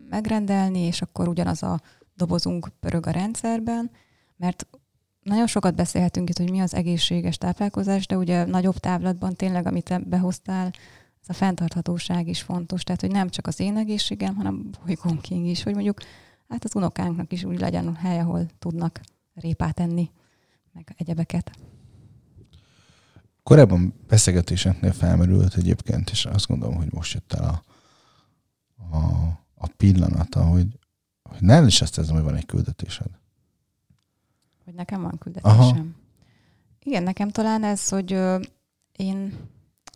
megrendelni, és akkor ugyanaz a dobozunk pörög a rendszerben, mert nagyon sokat beszélhetünk itt, hogy mi az egészséges táplálkozás, de ugye nagyobb távlatban tényleg, amit behoztál, ez a fenntarthatóság is fontos. Tehát, hogy nem csak az én egészségem, hanem bolygónking is, hogy mondjuk hát az unokánknak is úgy legyen hely, ahol tudnak répát enni, meg egyebeket. Korábban beszélgetéseknél felmerült egyébként, és azt gondolom, hogy most jött el a, a, a pillanata, hogy, hogy nem is azt érzem, hogy van egy küldetésed. Hogy nekem van küldetésem. Aha. Igen, nekem talán ez, hogy ö, én,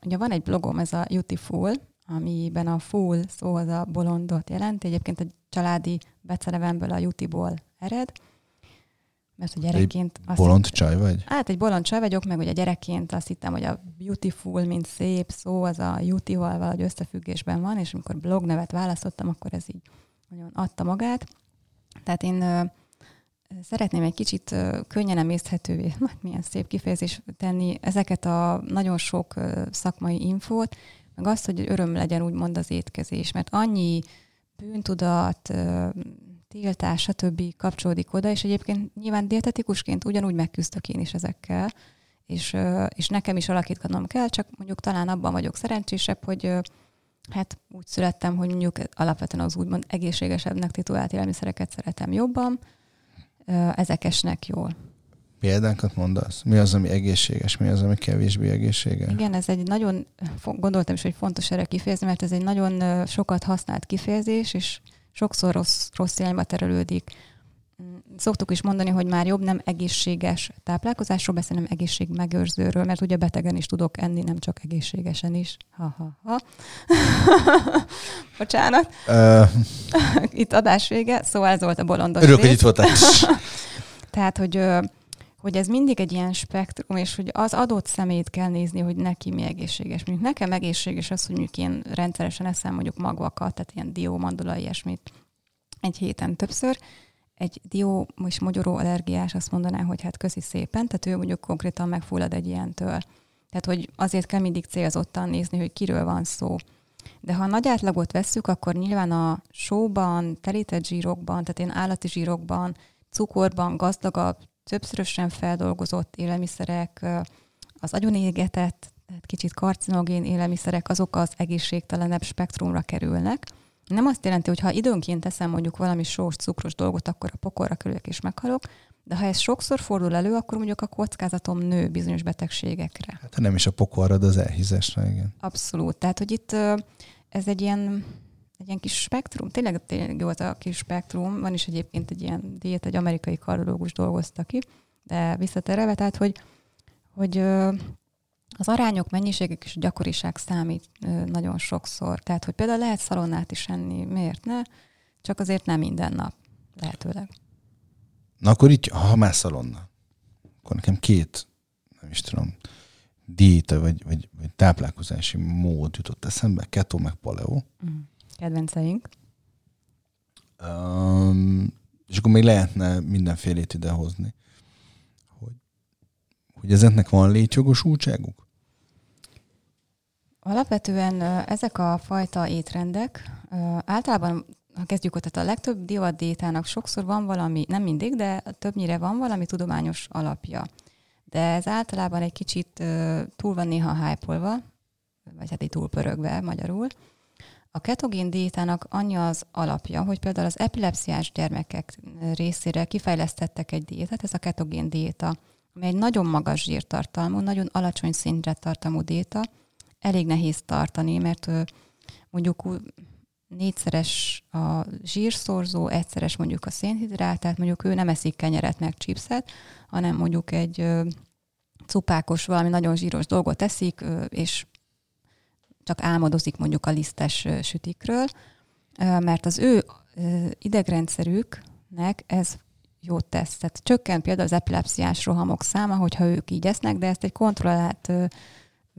ugye van egy blogom, ez a Beautiful, amiben a full szó az a bolondot jelenti. Egyébként egy családi becelevemből a Jutiból ered. Mert a gyerekként... Egy bolond hitt, csaj vagy? Hát egy bolond csaj vagyok, meg ugye gyerekként azt hittem, hogy a beautiful, mint szép szó, az a Jutival valahogy összefüggésben van, és amikor blognevet választottam, akkor ez így nagyon adta magát. Tehát én ö, szeretném egy kicsit ö, könnyen emészthetővé, milyen szép kifejezés tenni ezeket a nagyon sok ö, szakmai infót, meg azt, hogy öröm legyen úgymond az étkezés, mert annyi bűntudat, tiltás, stb. kapcsolódik oda, és egyébként nyilván dietetikusként ugyanúgy megküzdök én is ezekkel, és, és nekem is alakítganom kell, csak mondjuk talán abban vagyok szerencsésebb, hogy hát úgy születtem, hogy mondjuk alapvetően az úgymond egészségesebbnek titulált élelmiszereket szeretem jobban, ezek esnek jól. Példánkat mondasz? Mi az, ami egészséges, mi az, ami kevésbé egészséges? Igen, ez egy nagyon, gondoltam is, hogy fontos erre kifejezni, mert ez egy nagyon sokat használt kifejezés, és sokszor rossz, rossz irányba terelődik. Mm, szoktuk is mondani, hogy már jobb nem egészséges táplálkozásról beszélni, nem egészségmegőrzőről, mert ugye betegen is tudok enni, nem csak egészségesen is. Ha-ha-ha. Bocsánat. Uh, itt adás vége, szóval ez volt a bolondos Örülök, hogy itt voltál. Tehát, hogy hogy ez mindig egy ilyen spektrum, és hogy az adott szemét kell nézni, hogy neki mi egészséges. Mondjuk nekem egészséges az, hogy mondjuk én rendszeresen eszem mondjuk magvakat, tehát ilyen dió, mandula, ilyesmit egy héten többször. Egy dió és mogyoró allergiás azt mondaná, hogy hát közi szépen, tehát ő mondjuk konkrétan megfullad egy ilyentől. Tehát, hogy azért kell mindig célzottan nézni, hogy kiről van szó. De ha a nagy átlagot vesszük, akkor nyilván a sóban, telített zsírokban, tehát én állati zsírokban, cukorban gazdagabb többszörösen feldolgozott élelmiszerek, az agyon égetett, tehát kicsit karcinogén élelmiszerek, azok az egészségtelenebb spektrumra kerülnek. Nem azt jelenti, hogy ha időnként teszem mondjuk valami sós, cukros dolgot, akkor a pokorra kerülök és meghalok, de ha ez sokszor fordul elő, akkor mondjuk a kockázatom nő bizonyos betegségekre. Hát nem is a pokorra, de az elhízásra, igen. Abszolút. Tehát, hogy itt ez egy ilyen egy ilyen kis spektrum, tényleg, tényleg jó az a kis spektrum, van is egyébként egy ilyen diét, egy amerikai kardiológus dolgozta ki, de visszatérve, tehát, hogy, hogy Az arányok, mennyiségek és gyakoriság számít nagyon sokszor. Tehát, hogy például lehet szalonnát is enni, miért ne? Csak azért nem minden nap, lehetőleg. Na akkor így, ha már szalonna, akkor nekem két, nem is tudom, diéta vagy, vagy, vagy táplálkozási mód jutott eszembe, keto meg paleo. Mm. Kedvenceink. Um, és akkor még lehetne mindenfélét idehozni. Hogy, hogy ezeknek van létjogosultságuk? Alapvetően ezek a fajta étrendek általában ha kezdjük ott, tehát a legtöbb divatdiétának sokszor van valami, nem mindig, de többnyire van valami tudományos alapja. De ez általában egy kicsit túl van néha hype vagy hát egy túl pörögve magyarul. A ketogén diétának annyi az alapja, hogy például az epilepsziás gyermekek részére kifejlesztettek egy diétát, ez a ketogén diéta, ami egy nagyon magas zsírtartalmú, nagyon alacsony szintre tartalmú diéta, elég nehéz tartani, mert mondjuk négyszeres a zsírszorzó, egyszeres mondjuk a szénhidrát, tehát mondjuk ő nem eszik kenyeret meg chipset, hanem mondjuk egy cupákos, valami nagyon zsíros dolgot eszik, és csak álmodozik mondjuk a lisztes sütikről, mert az ő idegrendszerüknek ez jót tesz. Tehát csökken például az epilepsziás rohamok száma, hogyha ők így esznek, de ezt egy kontrollált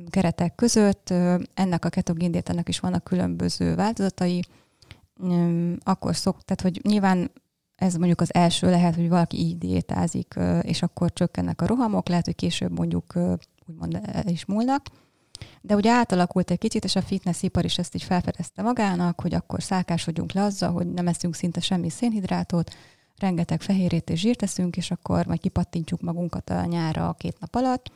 keretek között. Ennek a ketogéndétának is vannak különböző változatai. Akkor szok, tehát hogy nyilván ez mondjuk az első lehet, hogy valaki így diétázik, és akkor csökkennek a rohamok, lehet, hogy később mondjuk úgymond el is múlnak. De ugye átalakult egy kicsit, és a fitnessipar is ezt így felfedezte magának, hogy akkor szálkásodjunk le azzal, hogy nem eszünk szinte semmi szénhidrátot, rengeteg fehérét és zsírt eszünk, és akkor majd kipattintjuk magunkat a nyára két nap alatt.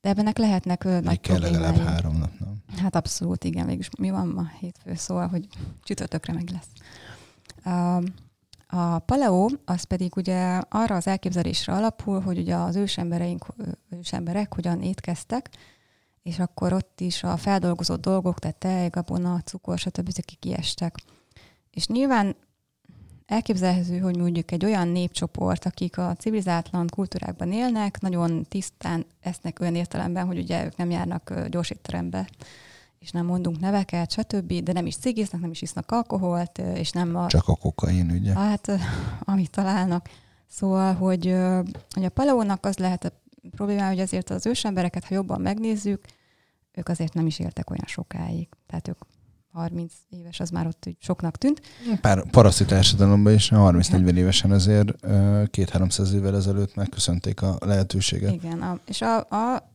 De ebbenek lehetnek Még nagy kell legalább három nap, nem? Hát abszolút, igen. Végülis mi van ma hétfő, szóval, hogy csütörtökre meg lesz. A, a paleo az pedig ugye arra az elképzelésre alapul, hogy ugye az ősembereink, ősemberek hogyan étkeztek, és akkor ott is a feldolgozott dolgok, tehát tej, gabona, cukor, stb. kiestek. És nyilván elképzelhető, hogy mondjuk egy olyan népcsoport, akik a civilizátlan kultúrákban élnek, nagyon tisztán esznek olyan értelemben, hogy ugye ők nem járnak gyorsétterembe, és nem mondunk neveket, stb., de nem is cigiznek, nem is isznak alkoholt, és nem a... Csak a kokain, ugye? Hát, amit találnak. Szóval, hogy, hogy a paleónak az lehet a probléma, hogy azért az ősembereket, ha jobban megnézzük, ők azért nem is éltek olyan sokáig. Tehát ők 30 éves, az már ott úgy soknak tűnt. Pár paraszti társadalomban is 30-40 évesen azért két-háromszáz évvel ezelőtt megköszönték a lehetőséget. Igen, a, és a, a,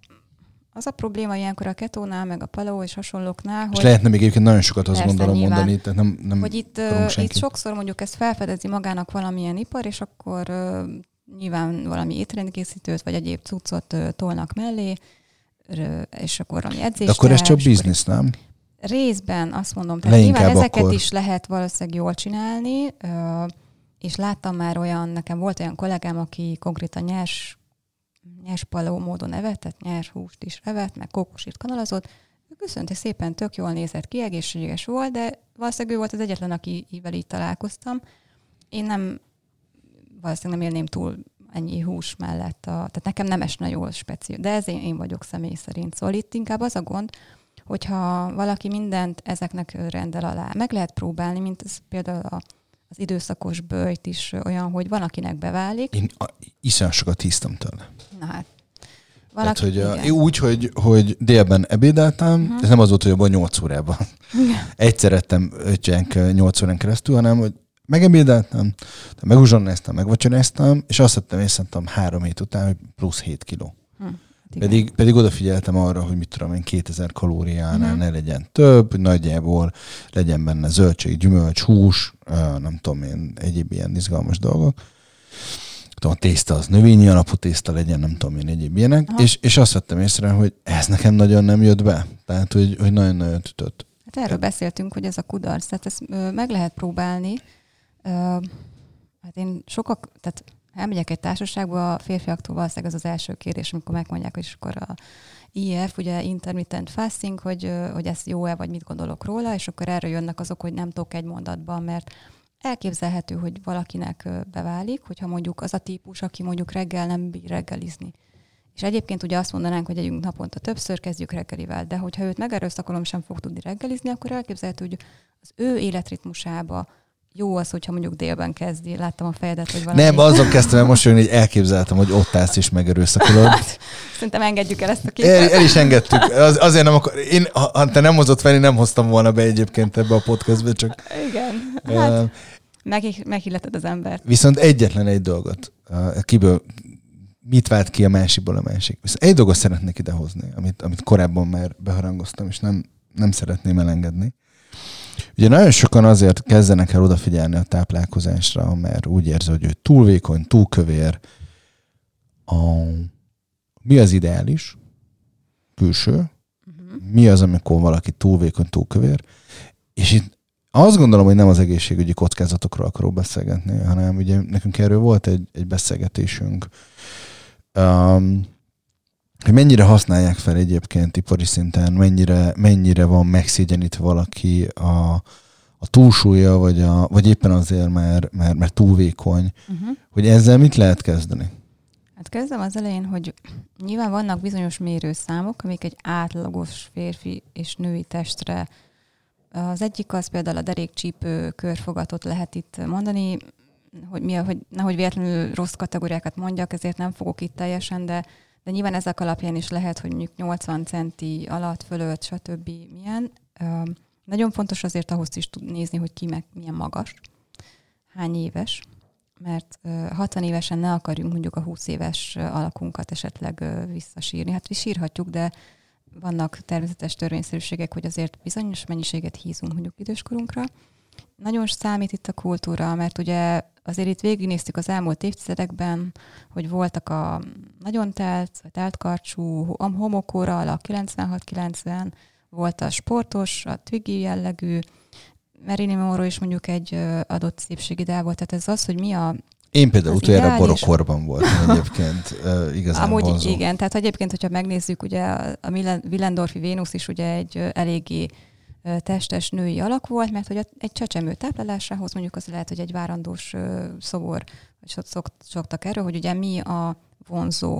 az a probléma ilyenkor a ketónál, meg a paleo és hasonlóknál, hogy... És lehetne még egyébként nagyon sokat azt gondolom nyilván, mondani, tehát nem, nem Hogy itt, itt sokszor mondjuk ezt felfedezi magának valamilyen ipar, és akkor nyilván valami étrendkészítőt, vagy egyéb cuccot tolnak mellé, és akkor valami edzést. De akkor ez csak biznisz, nem? Részben azt mondom, tehát nyilván ezeket akkor... is lehet valószínűleg jól csinálni, és láttam már olyan, nekem volt olyan kollégám, aki konkrétan nyers, nyers paló módon evett, nyers húst is evett, meg kókosírt kanalazott, köszönte szépen, tök jól nézett ki, egészséges volt, de valószínűleg ő volt az egyetlen, akivel így találkoztam. Én nem, valószínűleg nem élném túl ennyi hús mellett. A, tehát nekem nem esne jól speciál, de ez én, én vagyok személy szerint. Szóval itt inkább az a gond, hogyha valaki mindent ezeknek rendel alá. Meg lehet próbálni, mint ez például a, az időszakos bőjt is olyan, hogy van, akinek beválik. Én iszonyat sokat hisztem tőle. Na hát, valaki, Tehát, hogy a, úgy, hogy, hogy délben ebédeltem, uh-huh. ez nem az volt, hogy abban 8 órában. Egyszer ettem ötjenk 8 órán keresztül, hanem hogy megebédeltem, meguzsonnáztam, megvacsoráztam, és azt vettem észre, három hét után, hogy plusz 7 kiló. Uh-huh. Pedig, pedig odafigyeltem arra, hogy mit tudom én, 2000 kalóriánál uh-huh. ne legyen több, nagyjából legyen benne zöldség, gyümölcs, hús, nem tudom én, egyéb ilyen izgalmas dolgok. Tudom, a tészta az növényi alapú tészta legyen, nem tudom én, egyéb ilyenek. És, és azt vettem észre, hogy ez nekem nagyon nem jött be. Tehát, hogy, hogy nagyon-nagyon ütött. Hát erről beszéltünk, hogy ez a kudarc. Tehát ezt meg lehet próbálni. Hát én sokak, tehát elmegyek egy társaságba, a férfiaktól valószínűleg az az első kérdés, amikor megmondják, hogy akkor a IF, ugye intermittent fasting, hogy, hogy ez jó-e, vagy mit gondolok róla, és akkor erről jönnek azok, hogy nem tudok egy mondatban, mert elképzelhető, hogy valakinek beválik, hogyha mondjuk az a típus, aki mondjuk reggel nem bír reggelizni, És egyébként ugye azt mondanánk, hogy együnk naponta többször, kezdjük reggelivel, de hogyha őt megerőszakolom, sem fog tudni reggelizni, akkor elképzelhető, hogy az ő életritmusába jó az, hogyha mondjuk délben kezdi. Láttam a fejedet, hogy valami... Nem, azon kezdtem el most hogy elképzeltem, hogy ott állsz és megerőszakolod. Szerintem engedjük el ezt a képet. El, el is engedtük. Az, azért nem akar... Én, ha te nem hozott fel, én nem hoztam volna be egyébként ebbe a podcastbe, csak... Igen. Hát, uh, meg, meghilleted az embert. Viszont egyetlen egy dolgot, uh, kiből mit vált ki a másikból a másik. Viszont egy dolgot szeretnék idehozni, amit, amit korábban már beharangoztam, és nem, nem szeretném elengedni. Ugye nagyon sokan azért kezdenek el odafigyelni a táplálkozásra, mert úgy érzi, hogy ő túl vékony, túl kövér. A, mi az ideális? Külső. Uh-huh. Mi az, amikor valaki túl vékony, túl kövér? És itt azt gondolom, hogy nem az egészségügyi kockázatokról akarok beszélgetni, hanem ugye nekünk erről volt egy, egy beszélgetésünk. Um, hogy mennyire használják fel egyébként ipari szinten, mennyire, mennyire van megszégyenítve valaki a, a túlsúlya, vagy, a, vagy éppen azért, mert, mert, mert túl vékony, uh-huh. hogy ezzel mit lehet kezdeni? Hát kezdem az elején, hogy nyilván vannak bizonyos mérőszámok, amik egy átlagos férfi és női testre. Az egyik az például a derékcsípő körfogatot lehet itt mondani, hogy, mi, hogy nehogy véletlenül rossz kategóriákat mondjak, ezért nem fogok itt teljesen, de de nyilván ezek alapján is lehet, hogy mondjuk 80 centi alatt, fölött, stb. milyen. Nagyon fontos azért ahhoz is tud nézni, hogy ki meg milyen magas, hány éves, mert 60 évesen ne akarjunk mondjuk a 20 éves alakunkat esetleg visszasírni. Hát mi sírhatjuk, de vannak természetes törvényszerűségek, hogy azért bizonyos mennyiséget hízunk mondjuk időskorunkra. Nagyon számít itt a kultúra, mert ugye azért itt végignéztük az elmúlt évtizedekben, hogy voltak a nagyon telt, vagy telt karcsú, a homokóra alak 96-90, volt a sportos, a twiggy jellegű, Marilyn Monroe is mondjuk egy adott szépségideál volt. Tehát ez az, hogy mi a én például utoljára borokorban voltam egyébként, igazán Amúgy vonzó. igen, tehát egyébként, hogyha megnézzük, ugye a Willendorfi Vénusz is ugye egy eléggé testes női alak volt, mert hogy egy csecsemő táplálásához mondjuk az lehet, hogy egy várandós szobor, vagy szoktak erről, hogy ugye mi a vonzó.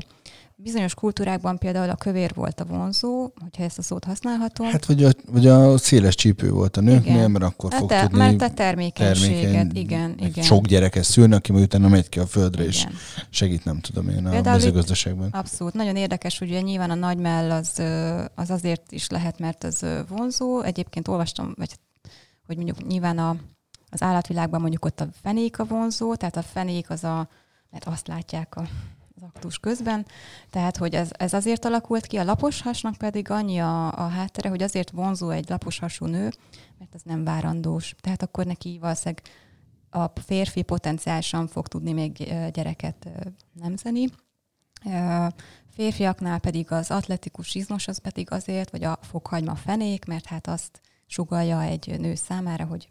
Bizonyos kultúrákban például a kövér volt a vonzó, hogyha ezt a szót használhatom. Hát vagy a, vagy a széles csípő volt a nőknél, igen. mert akkor hát fog te, tudni... Mert a termékenységet, termékeny, igen, igen. Sok gyereket szülni, aki utána megy ki a földre, igen. és segít, nem tudom én, a mezőgazdaságban. Abszolút. Nagyon érdekes, hogy ugye nyilván a nagymell az, az azért is lehet, mert az vonzó. Egyébként olvastam, vagy hogy mondjuk nyilván a, az állatvilágban mondjuk ott a fenék a vonzó, tehát a fenék az a, mert azt látják a aktus közben. Tehát, hogy ez, ez azért alakult ki, a lapos hasnak pedig annyi a, a háttere, hogy azért vonzó egy lapos hasú nő, mert az nem várandós. Tehát akkor neki valószínűleg a férfi potenciálisan fog tudni még gyereket nemzeni. Férfiaknál pedig az atletikus izmos az pedig azért, vagy a fokhagyma fenék, mert hát azt sugalja egy nő számára, hogy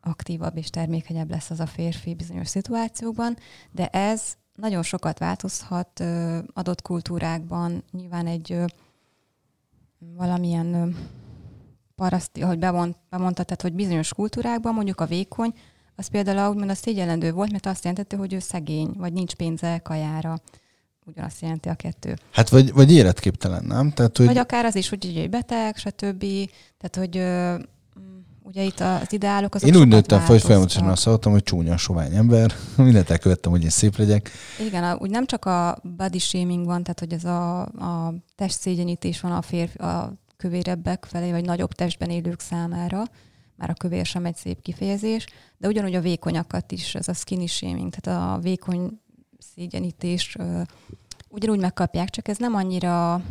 aktívabb és termékenyebb lesz az a férfi bizonyos szituációkban, de ez nagyon sokat változhat adott kultúrákban. Nyilván egy valamilyen paraszti, ahogy bemond, bemondta, tehát, hogy bizonyos kultúrákban mondjuk a vékony, az például úgymond a szégyenlendő volt, mert azt jelentette, hogy ő szegény, vagy nincs pénze kajára. Ugyanazt jelenti a kettő. Hát vagy, vagy életképtelen, nem? Tehát, hogy... Vagy akár az is, hogy egy beteg, stb. Tehát, hogy Ugye itt az ideálok azok Én úgy nőttem fel, hogy folyamatosan azt hallottam, hogy csúnya, sovány ember. Mindent elkövettem, hogy én szép legyek. Igen, úgy nem csak a body shaming van, tehát hogy ez a, a testszégyenítés van a férfi, a kövérebbek felé, vagy nagyobb testben élők számára, már a kövér sem egy szép kifejezés, de ugyanúgy a vékonyakat is, ez a skinny shaming, tehát a vékony szégyenítés ugyanúgy megkapják, csak ez nem annyira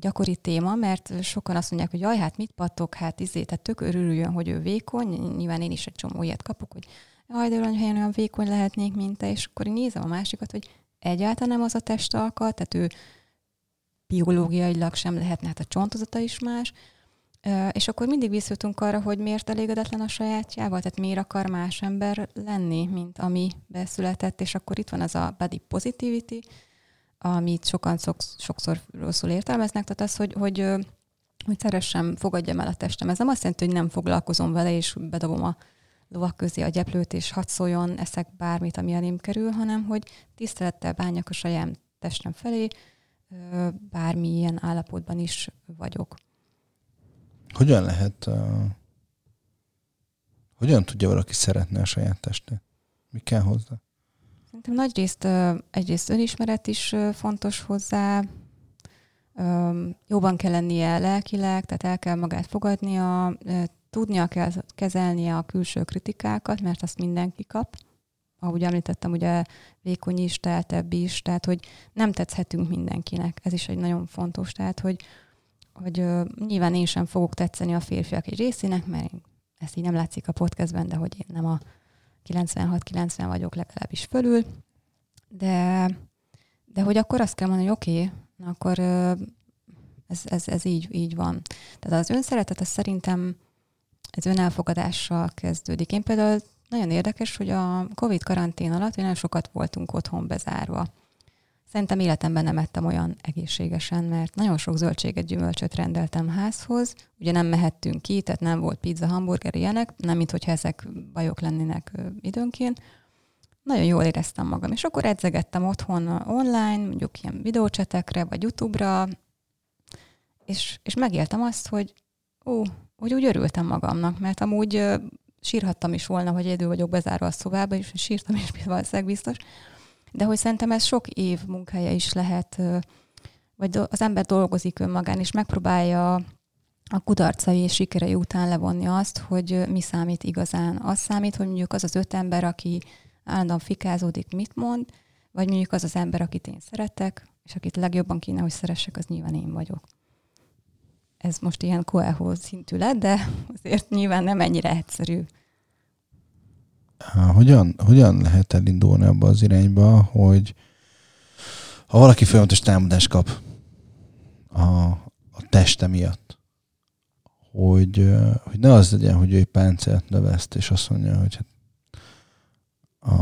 gyakori téma, mert sokan azt mondják, hogy jaj, hát mit patok, hát izé, tehát tök örüljön, hogy ő vékony, nyilván én is egy csomó ilyet kapok, hogy jaj, de helyen olyan vékony lehetnék, mint te, és akkor én nézem a másikat, hogy egyáltalán nem az a testalkat, tehát ő biológiailag sem lehetne, hát a csontozata is más, és akkor mindig visszajutunk arra, hogy miért elégedetlen a sajátjával, tehát miért akar más ember lenni, mint ami beszületett, és akkor itt van az a body positivity, amit sokan sokszor rosszul értelmeznek, tehát az, hogy, hogy, hogy szeressem, fogadjam el a testem. Ez nem azt jelenti, hogy nem foglalkozom vele, és bedobom a lovak közé a gyeplőt, és hadd szóljon, eszek bármit, ami elém kerül, hanem hogy tisztelettel bánjak a saját testem felé, bármilyen állapotban is vagyok. Hogyan lehet, uh, hogyan tudja valaki szeretni a saját testét? Mi kell hozzá? Szerintem nagy részt egyrészt önismeret is fontos hozzá, jobban kell lennie lelkileg, tehát el kell magát fogadnia, tudnia kell kezelnie a külső kritikákat, mert azt mindenki kap. Ahogy említettem, ugye vékony is, teltebb is, tehát hogy nem tetszhetünk mindenkinek. Ez is egy nagyon fontos, tehát hogy, hogy nyilván én sem fogok tetszeni a férfiak egy részének, mert ezt így nem látszik a podcastben, de hogy én nem a 96-90 vagyok legalábbis fölül, de, de hogy akkor azt kell mondani, hogy oké, okay, akkor ez, ez, ez így, így van. Tehát az önszeretet, az szerintem ez önelfogadással kezdődik. Én például nagyon érdekes, hogy a Covid karantén alatt nagyon sokat voltunk otthon bezárva. Szerintem életemben nem ettem olyan egészségesen, mert nagyon sok zöldséget, gyümölcsöt rendeltem házhoz. Ugye nem mehettünk ki, tehát nem volt pizza, hamburger, ilyenek, nem mint hogyha ezek bajok lennének időnként. Nagyon jól éreztem magam, és akkor edzegettem otthon online, mondjuk ilyen videócsetekre, vagy YouTube-ra, és, és megéltem azt, hogy ó, hogy úgy örültem magamnak, mert amúgy sírhattam is volna, hogy egyedül vagyok bezárva a szobába, és sírtam is valószínűleg biztos, de hogy szerintem ez sok év munkája is lehet, vagy az ember dolgozik önmagán, és megpróbálja a kudarcai és sikerei után levonni azt, hogy mi számít igazán. Az számít, hogy mondjuk az az öt ember, aki állandóan fikázódik, mit mond, vagy mondjuk az az ember, akit én szeretek, és akit legjobban kéne, hogy szeressek, az nyilván én vagyok. Ez most ilyen koeho szintű lett, de azért nyilván nem ennyire egyszerű. Hogyan, hogyan lehet elindulni abba az irányba, hogy ha valaki folyamatos támadást kap a, a teste miatt, hogy, hogy ne az legyen, hogy ő egy páncélt növeszt, és azt mondja, hogy hát a,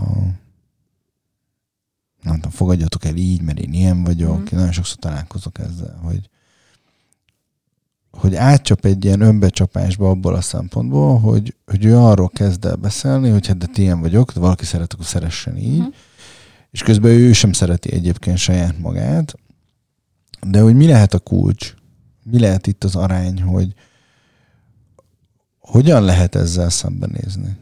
nem tudom, fogadjatok el így, mert én ilyen vagyok. Mm. Én nagyon sokszor találkozok ezzel, hogy, hogy átcsap egy ilyen önbecsapásba abból a szempontból, hogy, hogy ő arról kezd el beszélni, hogy hát de ti ilyen vagyok, de valaki szeret, akkor szeressen így. Mm. És közben ő sem szereti egyébként saját magát. De hogy mi lehet a kulcs? Mi lehet itt az arány, hogy hogyan lehet ezzel szembenézni?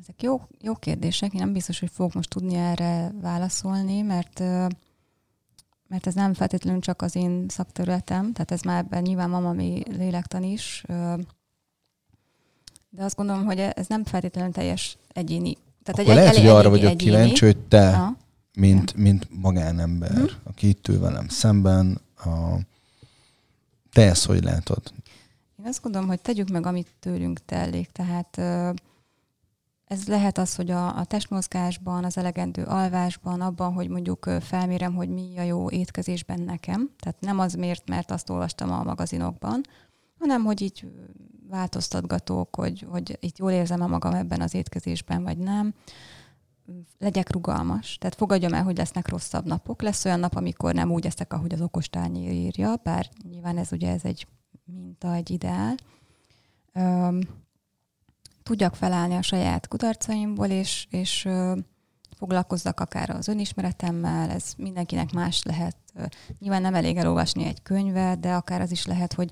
Ezek jó, jó kérdések. Én nem biztos, hogy fogok most tudni erre válaszolni, mert mert ez nem feltétlenül csak az én szakterületem, tehát ez már ebben nyilván van ami lélektan is, de azt gondolom, hogy ez nem feltétlenül teljes egyéni. Tehát Akkor egy, lehet, egy, hogy arra vagyok egyéni. kíváncsi, hogy te, mint, mint magánember, uh-huh. aki itt ül velem szemben, a, te ezt hogy látod? Én azt gondolom, hogy tegyük meg, amit tőlünk telik. Tehát ez lehet az, hogy a, a testmozgásban, az elegendő alvásban, abban, hogy mondjuk felmérem, hogy mi a jó étkezésben nekem. Tehát nem az miért, mert azt olvastam a magazinokban, hanem hogy így változtatgatók, hogy, hogy itt jól érzem-e magam ebben az étkezésben, vagy nem. Legyek rugalmas, tehát fogadjam el, hogy lesznek rosszabb napok. Lesz olyan nap, amikor nem úgy eszek, ahogy az okostányér írja, bár nyilván ez ugye ez egy minta, egy ideál tudjak felállni a saját kudarcaimból, és, és foglalkozzak akár az önismeretemmel, ez mindenkinek más lehet. Nyilván nem elég elolvasni egy könyvet, de akár az is lehet, hogy,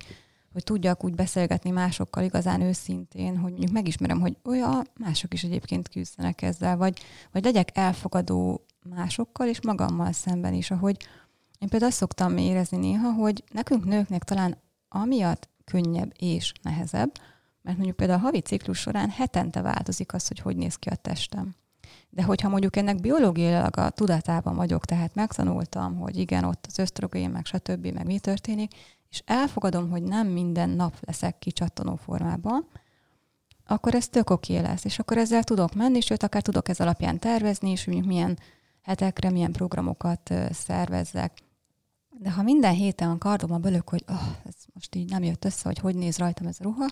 hogy tudjak úgy beszélgetni másokkal igazán őszintén, hogy mondjuk megismerem, hogy olyan mások is egyébként küzdenek ezzel, vagy, vagy legyek elfogadó másokkal és magammal szemben is, ahogy én például azt szoktam érezni néha, hogy nekünk nőknek talán amiatt könnyebb és nehezebb, mert mondjuk például a havi ciklus során hetente változik az, hogy hogy néz ki a testem. De hogyha mondjuk ennek biológiailag a tudatában vagyok, tehát megtanultam, hogy igen, ott az ösztrogén, meg stb., meg mi történik, és elfogadom, hogy nem minden nap leszek kicsattanó formában, akkor ez tök oké lesz, és akkor ezzel tudok menni, sőt, akár tudok ez alapján tervezni, és mondjuk milyen hetekre, milyen programokat szervezzek. De ha minden héten a kardom bölök, hogy oh, ez most így nem jött össze, hogy hogy néz rajtam ez a ruha,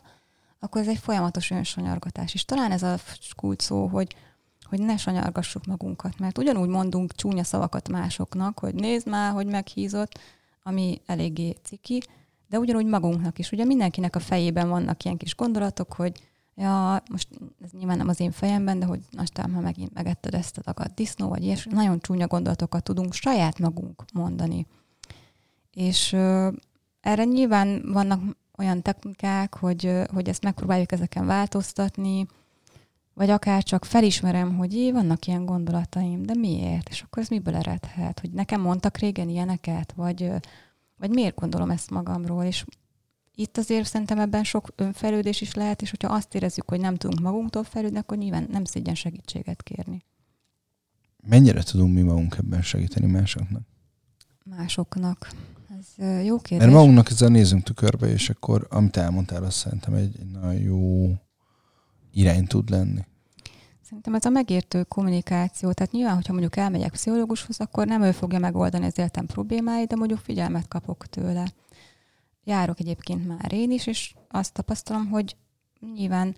akkor ez egy folyamatos önsanyargatás. És talán ez a kult szó, hogy, hogy ne sanyargassuk magunkat, mert ugyanúgy mondunk csúnya szavakat másoknak, hogy nézd már, hogy meghízott, ami eléggé ciki, de ugyanúgy magunknak is. Ugye mindenkinek a fejében vannak ilyen kis gondolatok, hogy ja, most ez nyilván nem az én fejemben, de hogy aztán, ha megint megetted ezt a dagat disznó, vagy ilyesmi, nagyon csúnya gondolatokat tudunk saját magunk mondani. És ö, erre nyilván vannak olyan technikák, hogy, hogy ezt megpróbáljuk ezeken változtatni, vagy akár csak felismerem, hogy jé, vannak ilyen gondolataim, de miért? És akkor ez miből eredhet? Hogy nekem mondtak régen ilyeneket? Vagy, vagy miért gondolom ezt magamról? És itt azért szerintem ebben sok önfejlődés is lehet, és hogyha azt érezzük, hogy nem tudunk magunktól fejlődni, akkor nyilván nem szégyen segítséget kérni. Mennyire tudunk mi magunk ebben segíteni másoknak? Másoknak. Ez jó kérdés. Mert magunknak ezzel nézzünk tükörbe, és akkor amit elmondtál, az szerintem egy, egy nagyon jó irány tud lenni. Szerintem ez a megértő kommunikáció. Tehát nyilván, hogyha mondjuk elmegyek pszichológushoz, akkor nem ő fogja megoldani az életem problémáit, de mondjuk figyelmet kapok tőle. Járok egyébként már én is, és azt tapasztalom, hogy nyilván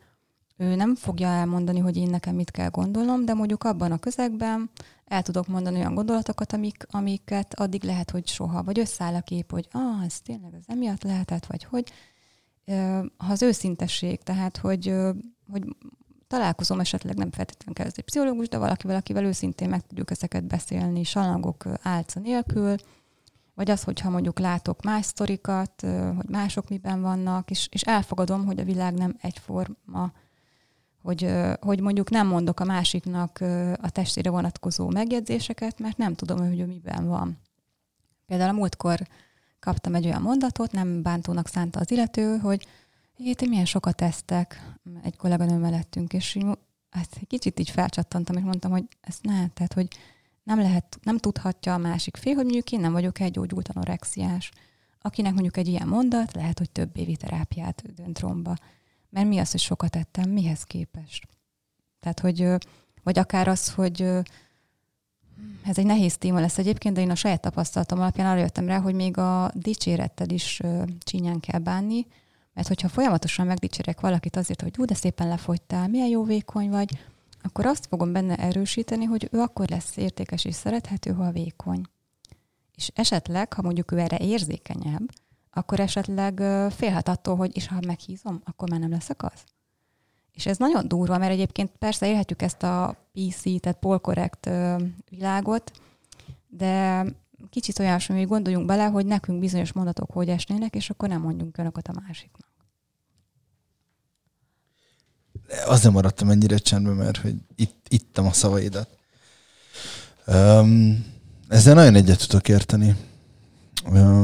ő nem fogja elmondani, hogy én nekem mit kell gondolnom, de mondjuk abban a közegben el tudok mondani olyan gondolatokat, amik, amiket addig lehet, hogy soha, vagy összeáll a kép, hogy ah, ez tényleg ez emiatt lehetett, vagy hogy. Ha az őszintesség, tehát hogy, hogy találkozom esetleg nem feltétlenül kell ez egy pszichológus, de valakivel, akivel őszintén meg tudjuk ezeket beszélni, salangok álca nélkül, vagy az, hogyha mondjuk látok más sztorikat, hogy mások miben vannak, és, és elfogadom, hogy a világ nem egyforma, hogy, hogy mondjuk nem mondok a másiknak a testére vonatkozó megjegyzéseket, mert nem tudom, hogy ő miben van. Például a múltkor kaptam egy olyan mondatot, nem bántónak szánta az illető, hogy Jé, milyen sokat tesztek egy kolléganő mellettünk, és hát egy kicsit így felcsattantam, és mondtam, hogy ezt ne, tehát, hogy nem lehet, nem tudhatja a másik fél, hogy mondjuk én nem vagyok egy gyógyult anorexiás. Akinek mondjuk egy ilyen mondat, lehet, hogy több évi terápiát dönt romba. Mert mi az, hogy sokat ettem, mihez képest? Tehát, hogy, vagy akár az, hogy ez egy nehéz téma lesz egyébként, de én a saját tapasztalatom alapján arra jöttem rá, hogy még a dicsérettel is csinyán kell bánni, mert hogyha folyamatosan megdicsérek valakit azért, hogy ú, de szépen lefogytál, milyen jó vékony vagy, akkor azt fogom benne erősíteni, hogy ő akkor lesz értékes és szerethető, ha vékony. És esetleg, ha mondjuk ő erre érzékenyebb, akkor esetleg félhet attól, hogy és ha meghízom, akkor már nem leszek az. És ez nagyon durva, mert egyébként persze élhetjük ezt a PC, tehát polkorrekt világot, de kicsit olyan, hogy gondoljunk bele, hogy nekünk bizonyos mondatok hogy esnének, és akkor nem mondjunk önöket a másiknak. Azért maradtam ennyire csendben, mert hogy itt, ittam a szavaidat. Um, ezzel nagyon egyet tudok érteni.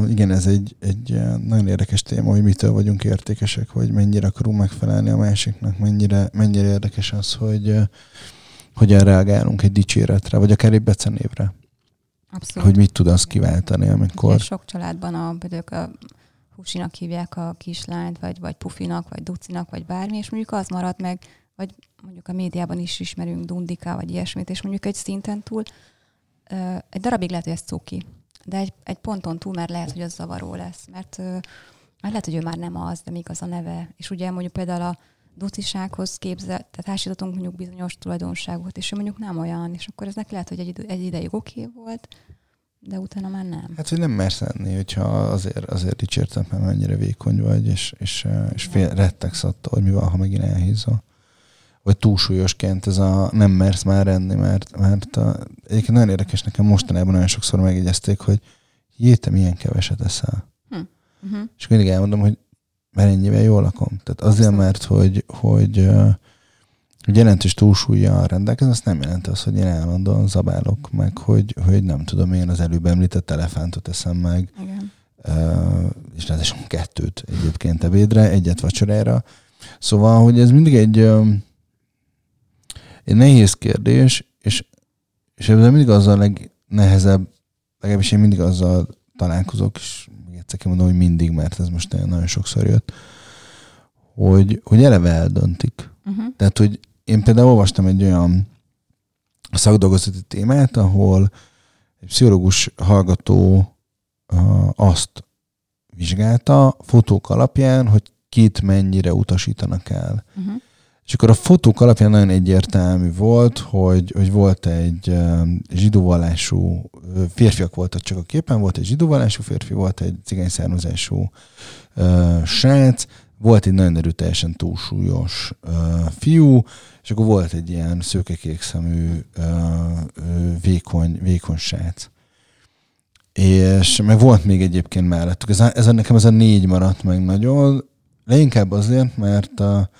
Igen, ez egy, egy nagyon érdekes téma, hogy mitől vagyunk értékesek, vagy mennyire akarunk megfelelni a másiknak, mennyire, mennyire érdekes az, hogy hogyan reagálunk egy dicséretre, vagy akár egy becenévre. Abszolút. Hogy mit tud az kiváltani, amikor... Ugye sok családban a, a Husinak hívják a kislányt, vagy, vagy Pufinak, vagy Ducinak, vagy bármi, és mondjuk az marad meg, vagy mondjuk a médiában is ismerünk Dundika, vagy ilyesmit, és mondjuk egy szinten túl, egy darabig lehet, hogy ez cuki, de egy, egy ponton túl már lehet, hogy az zavaró lesz, mert, mert lehet, hogy ő már nem az, de még az a neve. És ugye mondjuk például a ducisághoz képzelt, tehát hasítatunk mondjuk bizonyos tulajdonságot, és ő mondjuk nem olyan, és akkor ez neki lehet, hogy egy, egy ideig oké okay volt, de utána már nem. Hát, hogy nem mersz enni, hogyha azért, azért dicsértem, mert mennyire vékony vagy, és, és, és fél, rettegsz attól, hogy mi van, ha megint elhízol. Vagy túlsúlyosként ez a nem mersz már enni, mert, mert a, egyébként nagyon érdekes nekem mostanában nagyon sokszor megjegyezték, hogy jé, te milyen keveset eszel. Hm. Uh-huh. És mindig elmondom, hogy mert ennyivel jól lakom. Tehát azért, mert hogy, hogy hogy jelentős túlsúlya rendelkezem, azt nem jelenti azt, hogy én állandóan zabálok meg, hogy, hogy nem tudom, én az előbb említett elefántot eszem meg, Igen. Uh, és ráadásul kettőt egyébként ebédre, egyet vacsorára. Szóval, hogy ez mindig egy, egy nehéz kérdés, és, és ebben mindig az a legnehezebb, legalábbis én mindig azzal találkozok, és még egyszer kimondom, hogy mindig, mert ez most nagyon sokszor jött, hogy, hogy eleve eldöntik. Uh-huh. Tehát, hogy én például olvastam egy olyan szakdolgozati témát, ahol egy pszichológus hallgató azt vizsgálta fotók alapján, hogy kit mennyire utasítanak el. Uh-huh. És akkor a fotók alapján nagyon egyértelmű volt, hogy, hogy volt egy zsidóvallású, férfiak voltak csak a képen, volt egy zsidóvallású férfi, volt egy cigány származású srác, volt egy nagyon erőteljesen túlsúlyos uh, fiú, és akkor volt egy ilyen szőkekék szemű, uh, vékony, vékony srác. És meg volt még egyébként mellettük. Ez, ez nekem ez a négy maradt meg nagyon. Leginkább azért, mert a,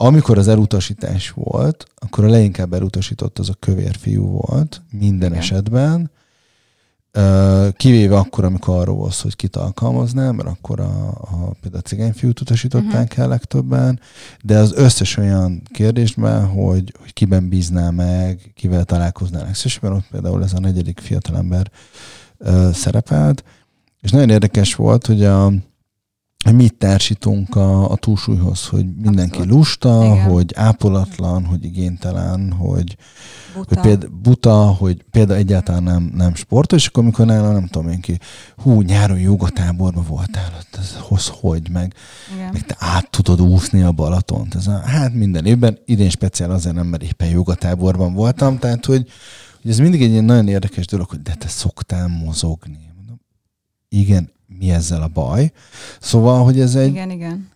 amikor az elutasítás volt, akkor a leginkább elutasított az a kövér fiú volt minden Igen. esetben, kivéve akkor, amikor arról volt hogy kit alkalmaznám, mert akkor a, a például a cigányfiút utasították uh-huh. el legtöbben, de az összes olyan kérdésben, hogy, hogy kiben bíznál meg, kivel találkoznál legszívesebben, ott például ez a negyedik fiatalember uh, szerepelt, és nagyon érdekes volt, hogy a, mit társítunk a, a túlsúlyhoz, hogy mindenki Abszolút. lusta, Igen. hogy ápolatlan, hogy igénytelen, hogy, buta. hogy például buta, hogy például egyáltalán nem, nem sportos, és akkor amikor nála nem tudom én ki, hú, nyáron jogatáborban voltál, ez hoz hogy, meg, meg te át tudod úszni a Balatont. Ez a, hát minden évben, idén speciál azért nem, mert éppen jogatáborban voltam, tehát hogy, hogy ez mindig egy ilyen nagyon érdekes dolog, hogy de te szoktál mozogni. Igen, mi ezzel a baj. Szóval, hogy ez egy igen, igen.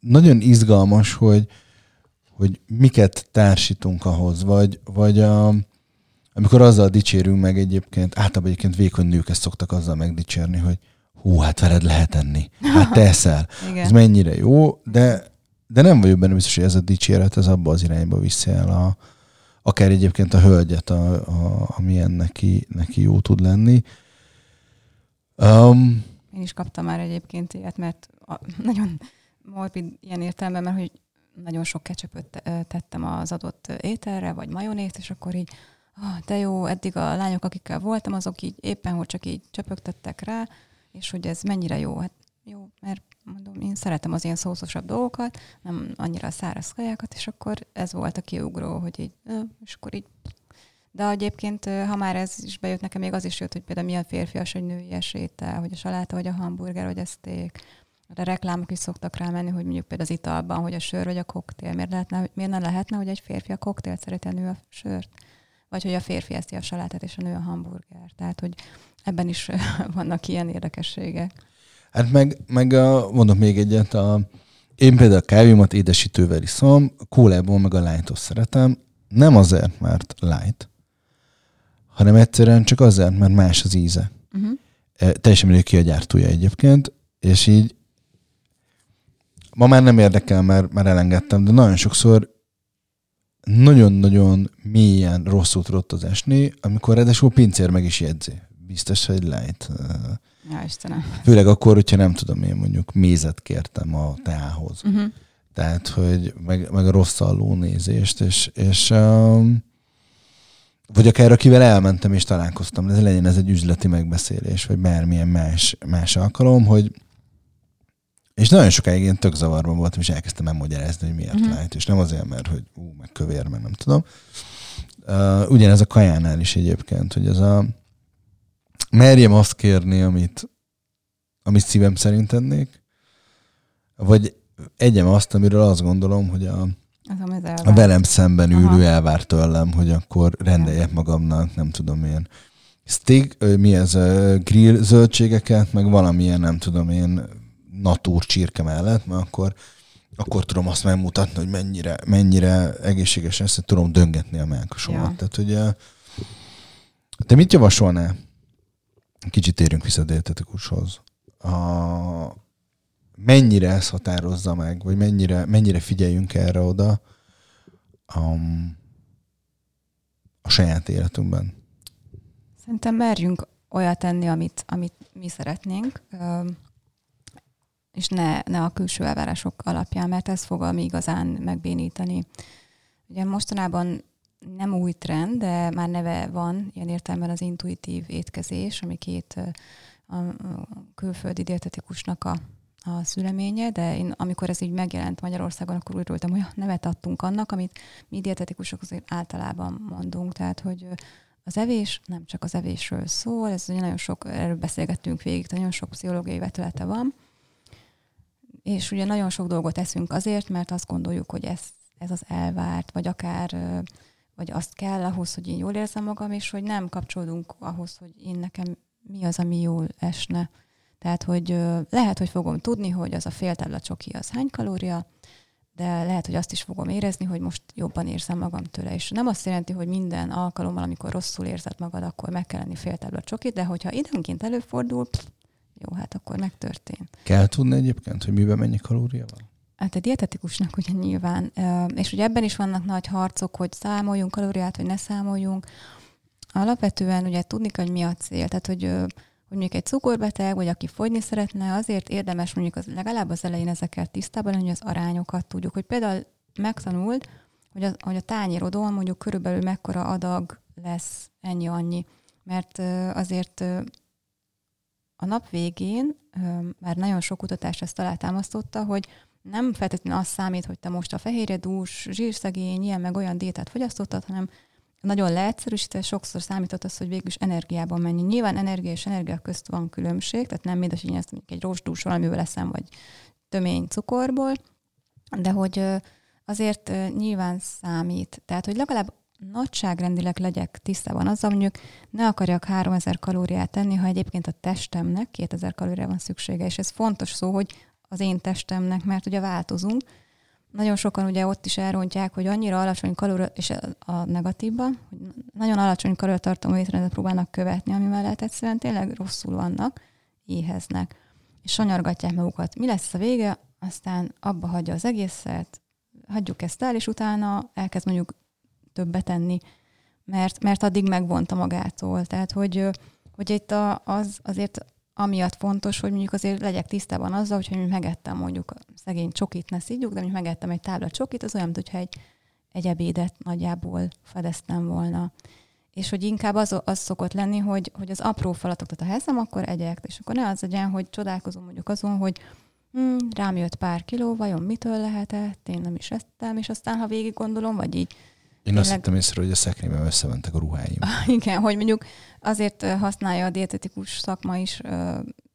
nagyon izgalmas, hogy, hogy miket társítunk ahhoz, vagy, vagy a, amikor azzal dicsérünk meg egyébként, általában egyébként vékony nők ezt szoktak azzal megdicsérni, hogy hú, hát veled lehet enni, hát te eszel. ez mennyire jó, de, de nem vagyok benne biztos, hogy ez a dicséret, ez abba az irányba viszi el a, akár egyébként a hölgyet, a, a, ami neki, neki jó tud lenni. Um, Én is kaptam már egyébként ilyet, mert a, nagyon morbid ilyen értelemben, mert hogy nagyon sok kecsöpöt tettem az adott ételre, vagy majonét, és akkor így, ah, de jó, eddig a lányok, akikkel voltam, azok így éppen, hogy csak így csöpögtettek rá, és hogy ez mennyire jó. Hát jó, mert mondom, én szeretem az ilyen szószosabb dolgokat, nem annyira a száraz kajákat, és akkor ez volt a kiugró, hogy így, és akkor így de egyébként, ha már ez is bejött nekem, még az is jött, hogy például milyen férfias, hogy nőies étel, hogy a saláta, vagy a hamburger, vagy a steak. A reklámok is szoktak rámenni, hogy mondjuk például az italban, hogy a sör vagy a koktél. Miért, lehetne, miért nem lehetne, hogy egy férfi a koktélt szereti, a nő a sört? Vagy hogy a férfi eszi a salátát, és a nő a hamburger. Tehát, hogy ebben is vannak ilyen érdekességek. Hát meg, meg a, mondok még egyet, a, én például a kávémat édesítővel iszom, kólából meg a light szeretem, nem azért, mert light, hanem egyszerűen csak azért, mert más az íze. Uh-huh. Teljesen mindegy ki a gyártója egyébként, és így ma már nem érdekel, mert már elengedtem, de nagyon sokszor nagyon-nagyon mélyen rosszul tudott az esni, amikor ráadásul pincér meg is jegyzi. Biztos, hogy light. Ja, Istenem. Főleg akkor, hogyha nem tudom én mondjuk mézet kértem a teához. Uh-huh. Tehát, hogy meg, meg a rossz nézést, és, és um, vagy akár akivel elmentem és találkoztam, ez legyen ez egy üzleti megbeszélés, vagy bármilyen más, más alkalom, hogy és nagyon sokáig én tök zavarban voltam, és elkezdtem megmagyarázni, hogy miért uh-huh. lehet, és nem azért, mert hogy ú, meg kövér, mert nem tudom. Uh, ugyanez a kajánál is egyébként, hogy ez a merjem azt kérni, amit, amit szívem szerint ennék, vagy egyem azt, amiről azt gondolom, hogy a, a velem szemben ülő Aha. elvár tőlem, hogy akkor rendeljek magamnak, nem tudom én, steak, mi ez, grill zöldségeket, meg valamilyen, nem tudom én, natúr csirke mellett, mert akkor, akkor tudom azt megmutatni, hogy mennyire, mennyire egészséges ezt, tudom döngetni a melkosomat. Ja. Tehát, hogy te mit javasolnál? Kicsit térjünk vissza a dietetikushoz. A, mennyire ez határozza meg, vagy mennyire, mennyire figyeljünk erre oda um, a saját életünkben? Szerintem merjünk olyat tenni, amit, amit mi szeretnénk, és ne, ne a külső elvárások alapján, mert ez fog ami igazán megbénítani. Ugye mostanában nem új trend, de már neve van, ilyen értelemben az intuitív étkezés, ami két a külföldi dietetikusnak a a szüleménye, de én amikor ez így megjelent Magyarországon, akkor úgy voltam, hogy nevet adtunk annak, amit mi dietetikusok azért általában mondunk, tehát hogy az evés nem csak az evésről szól, ez nagyon sok, erről beszélgettünk végig, nagyon sok pszichológiai vetülete van, és ugye nagyon sok dolgot eszünk azért, mert azt gondoljuk, hogy ez, ez az elvárt, vagy akár vagy azt kell ahhoz, hogy én jól érzem magam, és hogy nem kapcsolódunk ahhoz, hogy én nekem mi az, ami jól esne. Tehát, hogy lehet, hogy fogom tudni, hogy az a fél tábla csoki az hány kalória, de lehet, hogy azt is fogom érezni, hogy most jobban érzem magam tőle. És nem azt jelenti, hogy minden alkalommal, amikor rosszul érzed magad, akkor meg kell lenni fél tábla csokit, de hogyha időnként előfordul, pff, jó, hát akkor megtörtént. Kell tudni egyébként, hogy miben mennyi kalória van? Hát a dietetikusnak ugye nyilván, és ugye ebben is vannak nagy harcok, hogy számoljunk kalóriát, vagy ne számoljunk. Alapvetően ugye tudni kell, hogy mi a cél. Tehát, hogy, hogy mondjuk egy cukorbeteg, vagy aki fogyni szeretne, azért érdemes mondjuk az, legalább az elején ezekkel tisztában lenni, hogy az arányokat tudjuk. Hogy például megtanult, hogy a, hogy a tányérodon mondjuk körülbelül mekkora adag lesz ennyi-annyi. Mert azért a nap végén már nagyon sok kutatás ezt alátámasztotta, hogy nem feltétlenül az számít, hogy te most a fehérjedús, zsírszegény, ilyen meg olyan diétát fogyasztottad, hanem nagyon leegyszerűsítve sokszor számított az, hogy végül energiában mennyi. Nyilván energia és energia közt van különbség, tehát nem mindegy, ezt egy rostús valamiből leszem, vagy tömény cukorból, de hogy azért nyilván számít. Tehát, hogy legalább nagyságrendileg legyek tisztában azzal, mondjuk ne akarjak 3000 kalóriát tenni, ha egyébként a testemnek 2000 kalóriára van szüksége, és ez fontos szó, hogy az én testemnek, mert ugye változunk. Nagyon sokan ugye ott is elrontják, hogy annyira alacsony kalória, és a negatívban, hogy nagyon alacsony kalóriatartalmú étrendet próbálnak követni, ami mellett egyszerűen tényleg rosszul vannak, éheznek, és sanyargatják magukat. Mi lesz a vége? Aztán abba hagyja az egészet, hagyjuk ezt el, és utána elkezd mondjuk többet tenni, mert, mert addig megvonta magától. Tehát, hogy, hogy itt a, az azért amiatt fontos, hogy mondjuk azért legyek tisztában azzal, hogy mondjuk megettem mondjuk szegény csokit, ne szígyuk, de mondjuk megettem egy tábla csokit, az olyan, mintha egy, egy ebédet nagyjából fedeztem volna. És hogy inkább az, az szokott lenni, hogy, hogy az apró falatokat, a hezem, akkor egyek, és akkor ne az legyen, hogy csodálkozom mondjuk azon, hogy hm, rám jött pár kiló, vajon mitől lehetett, én nem is ettem, és aztán, ha végig gondolom, vagy így én azt hittem észre, hogy a szekrényben összementek a ruháim. Igen, hogy mondjuk azért használja a dietetikus szakma is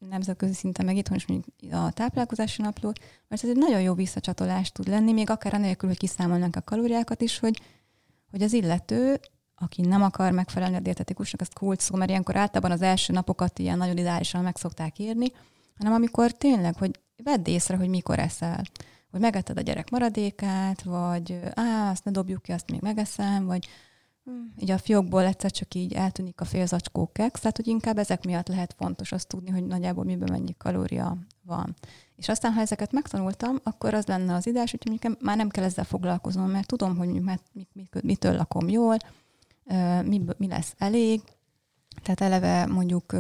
nemzetközi szinten, meg itthon is mondjuk a táplálkozási naplót, mert ez egy nagyon jó visszacsatolás tud lenni, még akár anélkül, hogy kiszámolnánk a kalóriákat is, hogy, hogy az illető, aki nem akar megfelelni a dietetikusnak, ezt kult szó, mert ilyenkor általában az első napokat ilyen nagyon ideálisan meg szokták írni, hanem amikor tényleg, hogy vedd észre, hogy mikor eszel hogy megetted a gyerek maradékát, vagy á, azt ne dobjuk ki, azt még megeszem, vagy hm, így a fiókból egyszer csak így eltűnik a fél zacskó keksz, tehát hogy inkább ezek miatt lehet fontos azt tudni, hogy nagyjából miben mennyi kalória van. És aztán, ha ezeket megtanultam, akkor az lenne az ideás, hogy mondjuk már nem kell ezzel foglalkoznom, mert tudom, hogy mit, mit, mitől lakom jól, mi, mi lesz elég. Tehát eleve mondjuk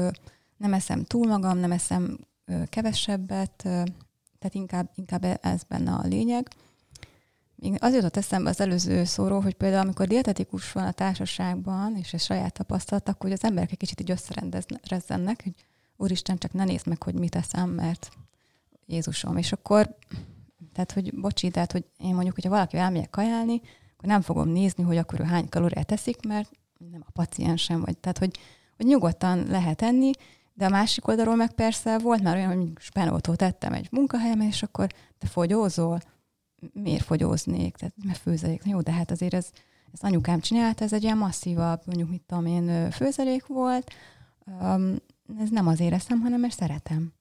nem eszem túl magam, nem eszem kevesebbet, tehát inkább, inkább ez benne a lényeg. Még az jutott eszembe az előző szóról, hogy például amikor dietetikus van a társaságban, és ez saját tapasztalat, akkor hogy az emberek egy kicsit így összerendezzenek, hogy úristen, csak ne nézd meg, hogy mit eszem, mert Jézusom. És akkor, tehát, hogy bocsi, tehát, hogy én mondjuk, hogyha valaki elmegyek kajálni, akkor nem fogom nézni, hogy akkor ő hány kalóriát teszik, mert nem a paciensem vagy. Tehát, hogy, hogy nyugodtan lehet enni, de a másik oldalról meg persze volt már olyan, hogy spenótot tettem egy munkahelyemen, és akkor te fogyózol? Miért fogyóznék? Tehát, mert főzelék. Jó, de hát azért ez, ez anyukám csinálta, ez egy ilyen masszívabb, mondjuk mit tudom én, főzelék volt. Um, ez nem azért eszem, hanem mert szeretem.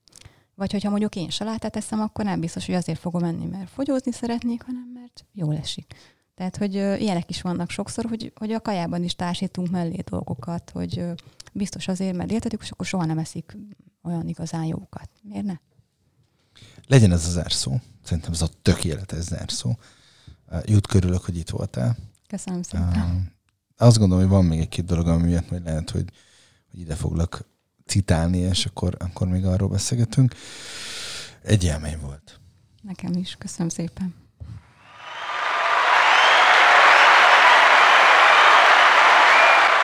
Vagy hogyha mondjuk én salátát eszem, akkor nem biztos, hogy azért fogom enni, mert fogyózni szeretnék, hanem mert jól esik. Tehát, hogy ilyenek is vannak sokszor, hogy, hogy a kajában is társítunk mellé dolgokat, hogy biztos azért, mert dietetikus, akkor soha nem eszik olyan igazán jókat. Miért ne? Legyen ez az zárszó. Szerintem ez a tökéletes zárszó. Jut körülök, hogy itt voltál. Köszönöm szépen. Azt gondolom, hogy van még egy-két dolog, ami miatt majd lehet, hogy, hogy ide foglak citálni, és akkor, akkor még arról beszélgetünk. Egy élmény volt. Nekem is. Köszönöm szépen.